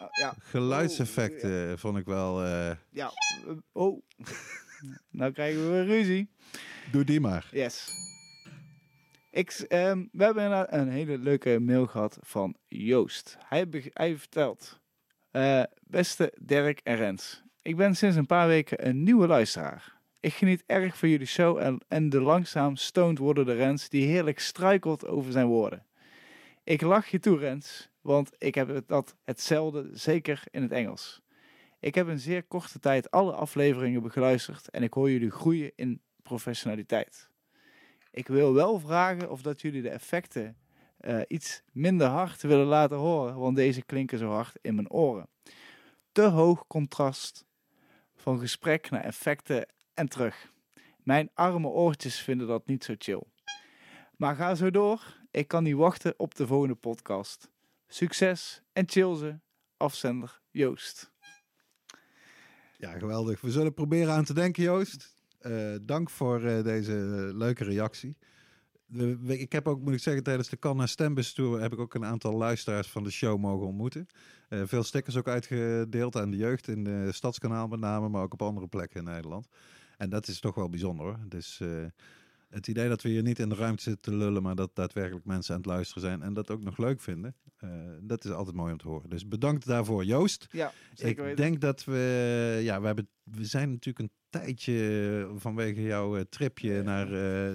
Oh, ja, geluidseffecten, vond ik wel... eh, ja. eh, Oh, *laughs* nou krijgen we weer ruzie. Doe die maar. Yes. Ik, ehm, we hebben een hele leuke mail gehad van Joost. Hij, hij vertelt: eh, Beste Dirk en Rens, ik ben sinds een paar weken een nieuwe luisteraar. Ik geniet erg van jullie show en, en de langzaam stoned wordende Rens die heerlijk struikelt over zijn woorden. Ik lach je toe, Rens, want ik heb dat hetzelfde, zeker in het Engels. Ik heb in zeer korte tijd alle afleveringen begeluisterd en ik hoor jullie groeien in professionaliteit. Ik wil wel vragen of dat jullie de effecten eh, iets minder hard willen laten horen, want deze klinken zo hard in mijn oren. Te hoog contrast van gesprek naar effecten en terug. Mijn arme oortjes vinden dat niet zo chill. Maar ga zo door. Ik kan niet wachten op de volgende podcast. Succes en chill ze. Afzender Joost. Ja, geweldig. We zullen proberen aan te denken, Joost. Eh, dank voor eh, deze leuke reactie. Ik heb ook, moet ik zeggen, tijdens de Canna Stembus Tour heb ik ook een aantal luisteraars van de show mogen ontmoeten. Eh, veel stickers ook uitgedeeld aan de jeugd in de Stadskanaal met name, maar ook op andere plekken in Nederland. En dat is toch wel bijzonder hoor. Dus het idee dat we hier niet in de ruimte zitten te lullen, maar dat daadwerkelijk mensen aan het luisteren zijn en dat ook nog leuk vinden, eh, dat is altijd mooi om te horen. Dus bedankt daarvoor, Joost. Ja, zeker Ik denk dat we, ja, we, hebben, we zijn natuurlijk een tijdje vanwege jouw eh, tripje naar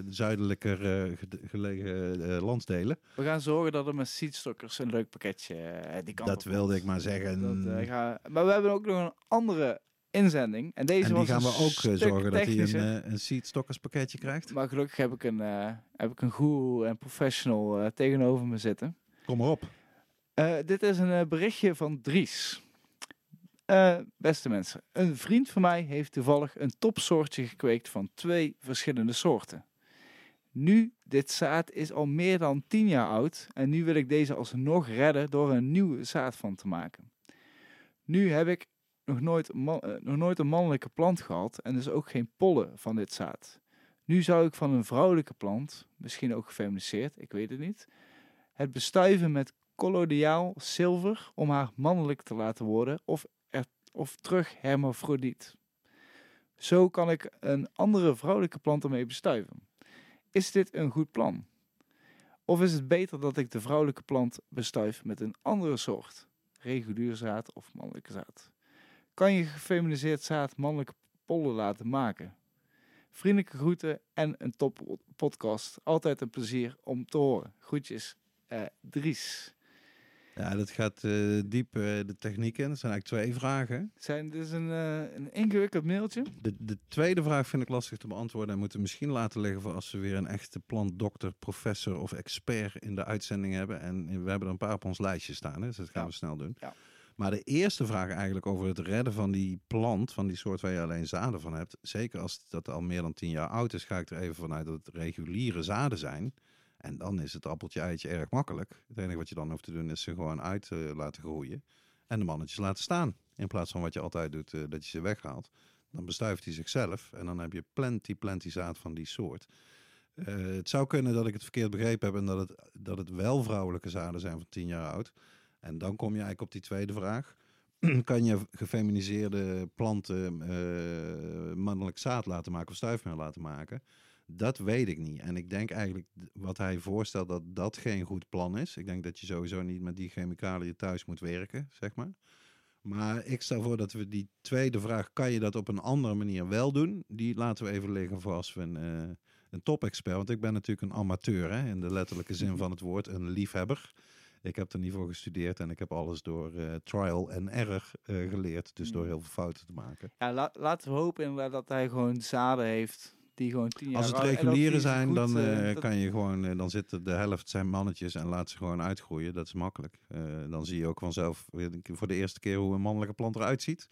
zuidelijker eh, gede- gelegen eh, landsdelen. We gaan zorgen dat er met seedstockers een leuk pakketje die kant Dat op wilde ik maar zeggen. Dat, ga- maar we hebben ook nog een andere inzending. En deze en die was gaan we ook eh, zorgen dat hij een, eh, een seedstockers pakketje krijgt. Maar gelukkig heb ik een, eh, heb ik een guru en professional tegenover me zitten. Kom maar op. Dit is een berichtje van Dries. Beste mensen, een vriend van mij heeft toevallig een topsoortje gekweekt van twee verschillende soorten. Nu, dit zaad is al meer dan 10 jaar oud en nu wil ik deze alsnog redden door een nieuw zaad van te maken. Nu heb ik nog nooit, eh, nog nooit een mannelijke plant gehad en dus ook geen pollen van dit zaad. Nu zou ik van een vrouwelijke plant, misschien ook gefeminiseerd, ik weet het niet, het bestuiven met collodiaal zilver om haar mannelijk te laten worden of, of terug hermafrodiet. Zo kan ik een andere vrouwelijke plant ermee bestuiven. Is dit een goed plan? Of is het beter dat ik de vrouwelijke plant bestuif met een andere soort, regulier zaad of mannelijke zaad? Kan je gefeminiseerd zaad mannelijke pollen laten maken? Vriendelijke groeten en een top podcast. Altijd een plezier om te horen. Groetjes, eh, Dries. Ja, dat gaat eh, diep eh, de techniek in. Dat zijn eigenlijk twee vragen. Zijn, dit is een, een ingewikkeld mailtje. De, de tweede vraag vind ik lastig te beantwoorden en moeten we misschien laten liggen voor als we weer een echte plantdokter, professor of expert in de uitzending hebben. En we hebben er een paar op ons lijstje staan, hè, dus dat gaan Ja. we snel doen. Ja. Maar de eerste vraag eigenlijk over het redden van die plant, van die soort waar je alleen zaden van hebt. Zeker als dat al meer dan tien jaar oud is, ga ik er even vanuit dat het reguliere zaden zijn. En dan is het appeltje eitje erg makkelijk. Het enige wat je dan hoeft te doen is ze gewoon uit eh, laten groeien. En de mannetjes laten staan. In plaats van wat je altijd doet, eh, dat je ze weghaalt. Dan bestuift hij zichzelf. En dan heb je plenty, plenty zaad van die soort. Eh, het zou kunnen dat ik het verkeerd begrepen heb. En dat het, dat het wel vrouwelijke zaden zijn van 10 jaar oud. En dan kom je eigenlijk op die tweede vraag. *clears throat* kan je gefeminiseerde planten eh, mannelijk zaad laten maken of stuifmeel laten maken? Dat weet ik niet. En ik denk eigenlijk wat hij voorstelt dat dat geen goed plan is. Ik denk dat je sowieso niet met die chemicaliën thuis moet werken, zeg maar. Maar ik stel voor dat we die tweede vraag, kan je dat op een andere manier wel doen? Die laten we even liggen voor als we een, eh een top-expert. Want ik ben natuurlijk een amateur, hè, in de letterlijke zin van het woord, een liefhebber. Ik heb er niet voor gestudeerd en ik heb alles door eh, trial en error eh, geleerd. Dus door Mm. heel veel fouten te maken. Ja, la- laten we hopen inderdaad dat hij gewoon zaden heeft die gewoon tien jaar Als het reguliere zijn, goed, dan eh, dat- kan je gewoon, dan zitten de helft zijn mannetjes en laat ze gewoon uitgroeien. Dat is makkelijk. Dan zie je ook vanzelf voor de eerste keer hoe een mannelijke plant eruit ziet.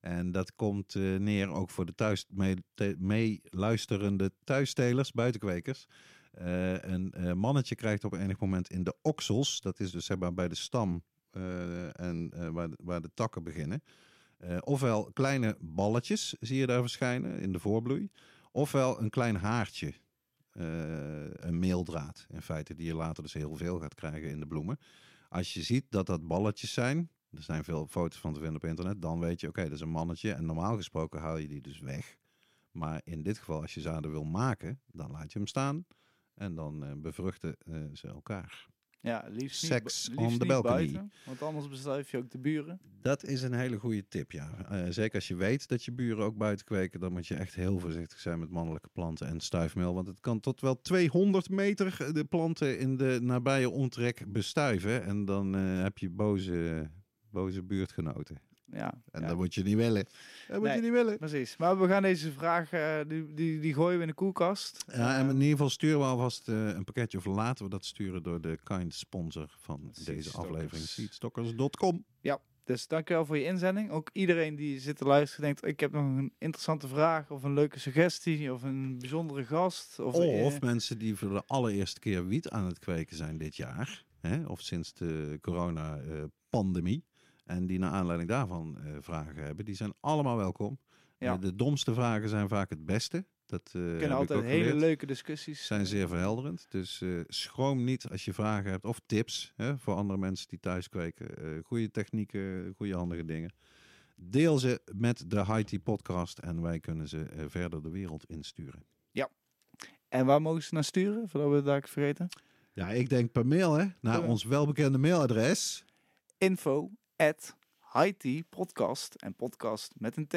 En dat komt neer ook voor de thuis mee, te- meeluisterende thuisstelers, buitenkwekers. Eh, een eh, mannetje krijgt op enig moment in de oksels, dat is dus zeg maar bij de stam eh, en waar, de, waar de takken beginnen. ofwel kleine balletjes zie je daar verschijnen in de voorbloei. Ofwel een klein haartje, een meeldraad in feite, die je later dus heel veel gaat krijgen in de bloemen. Als je ziet dat dat balletjes zijn, er zijn veel foto's van te vinden op internet, dan weet je, oké, dat is een mannetje. En normaal gesproken haal je die dus weg. Maar in dit geval, als je zaden wil maken, dan laat je hem staan. En dan eh, bevruchten eh, ze elkaar. Ja, liefst niet, bu- on liefst the balcony. buiten, want anders bestuif je ook de buren. Dat is een hele goede tip, ja. Eh, zeker als je weet dat je buren ook buiten kweken, dan moet je echt heel voorzichtig zijn met mannelijke planten en stuifmeel. Want het kan tot wel 200 meter de planten in de nabije omtrek bestuiven. En dan heb je boze, boze buurtgenoten. Ja, En ja. dat moet je niet willen. Dat moet Nee. je niet willen. precies. Maar we gaan deze vraag, eh, die, die, die gooien we in de koelkast. Ja, en Eh, in ieder geval sturen we alvast eh, een pakketje of laten we dat sturen door de kind sponsor van deze aflevering, seedstockers.com. Dus dankjewel voor je inzending. Ook iedereen die zit te luisteren denkt, ik heb nog een interessante vraag of een leuke suggestie of een bijzondere gast. Of, eh, Of mensen die voor de allereerste keer wiet aan het kweken zijn dit jaar. Hè, of sinds de corona-pandemie. En die naar aanleiding daarvan eh, vragen hebben. Die zijn allemaal welkom. Ja. Eh, de domste vragen zijn vaak het beste. Dat eh, heb kunnen altijd hele geleerd. leuke discussies. zijn zeer verhelderend. Dus eh, schroom niet als je vragen hebt of tips hè, voor andere mensen die thuis kweken. Eh goede technieken, goede handige dingen. Deel ze met de Haiti podcast en wij kunnen ze eh, verder de wereld insturen. En waar mogen ze naar sturen, voordat we het daar vergeten? Ja, ik denk per mail hè, naar Ja. ons welbekende mailadres. Info at podcast en podcast met een T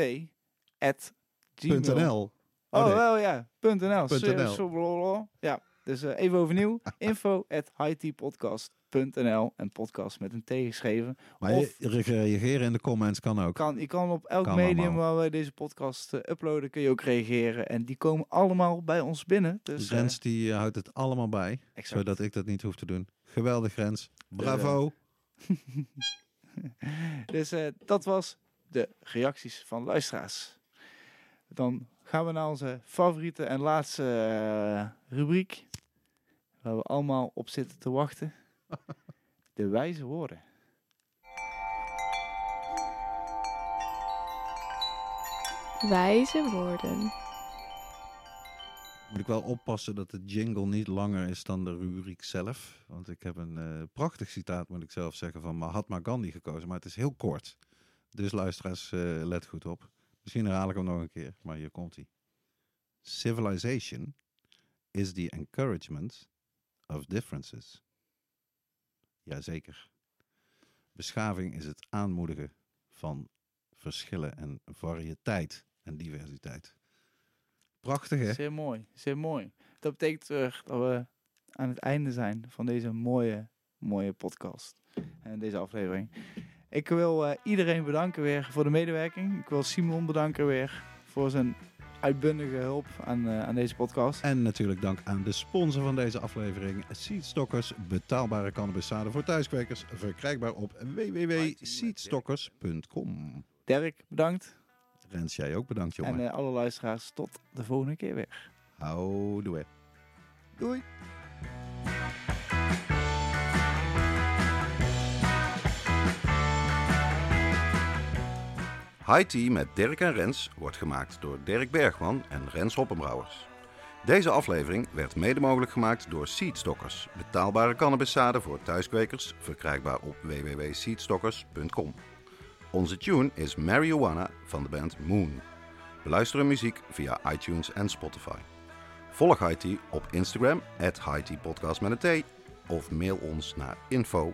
at gmail. .nl. Oh, nee. wel ja. .nl. Ja, dus eh, even overnieuw. *laughs* Info at en podcast met een T geschreven. Maar Of- je- reageren in de comments kan ook. Kan, je kan op elk Kan medium allemaal. waar wij deze podcast eh, uploaden, kun je ook reageren. En die komen allemaal bij ons binnen. Dus, eh, Rens die houdt het allemaal bij, exact. zodat ik dat niet hoef te doen. Geweldig Rens. Bravo. *laughs* *laughs* Dus eh, dat was de reacties van luisteraars. Dan gaan we naar onze favoriete en laatste eh, rubriek. Waar we allemaal op zitten te wachten. *laughs* De wijze woorden. Wijze woorden. Moet ik wel oppassen dat de jingle niet langer is dan de rubriek zelf. Want ik heb een eh, prachtig citaat, moet ik zelf zeggen, van Mahatma Gandhi gekozen. Maar het is heel kort. Dus luisteraars, eh, let goed op. Misschien herhaal ik hem nog een keer, maar hier komt hij. Civilization is the encouragement of differences. Jazeker. Beschaving is het aanmoedigen van verschillen en variëteit en diversiteit. Prachtig hè? Zeer mooi, zeer mooi. Dat betekent weer dat we aan het einde zijn van deze mooie, mooie podcast. En deze aflevering. Ik wil eh, iedereen bedanken weer voor de medewerking. Ik wil Simon bedanken weer voor zijn uitbundige hulp aan, eh, aan deze podcast. En natuurlijk dank aan de sponsor van deze aflevering, Seedstockers. Betaalbare cannabiszaden voor thuiskwekers. Verkrijgbaar op www.seedstockers.com. Dirk, bedankt. Rens, jij ook bedankt, jongen. En eh, alle luisteraars, tot de volgende keer weer. Houdoe. Doei. High Tea met Dirk en Rens wordt gemaakt door Dirk Bergman en Rens Hoppenbrouwers. Deze aflevering werd mede mogelijk gemaakt door Seedstockers, betaalbare cannabiszaden voor thuiskwekers, verkrijgbaar op www.seedstockers.com. Onze tune is Marijuana van de band Moon. Beluister hun muziek via iTunes en Spotify. Volg Haiti op Instagram, at Haiti met een T. Of mail ons naar info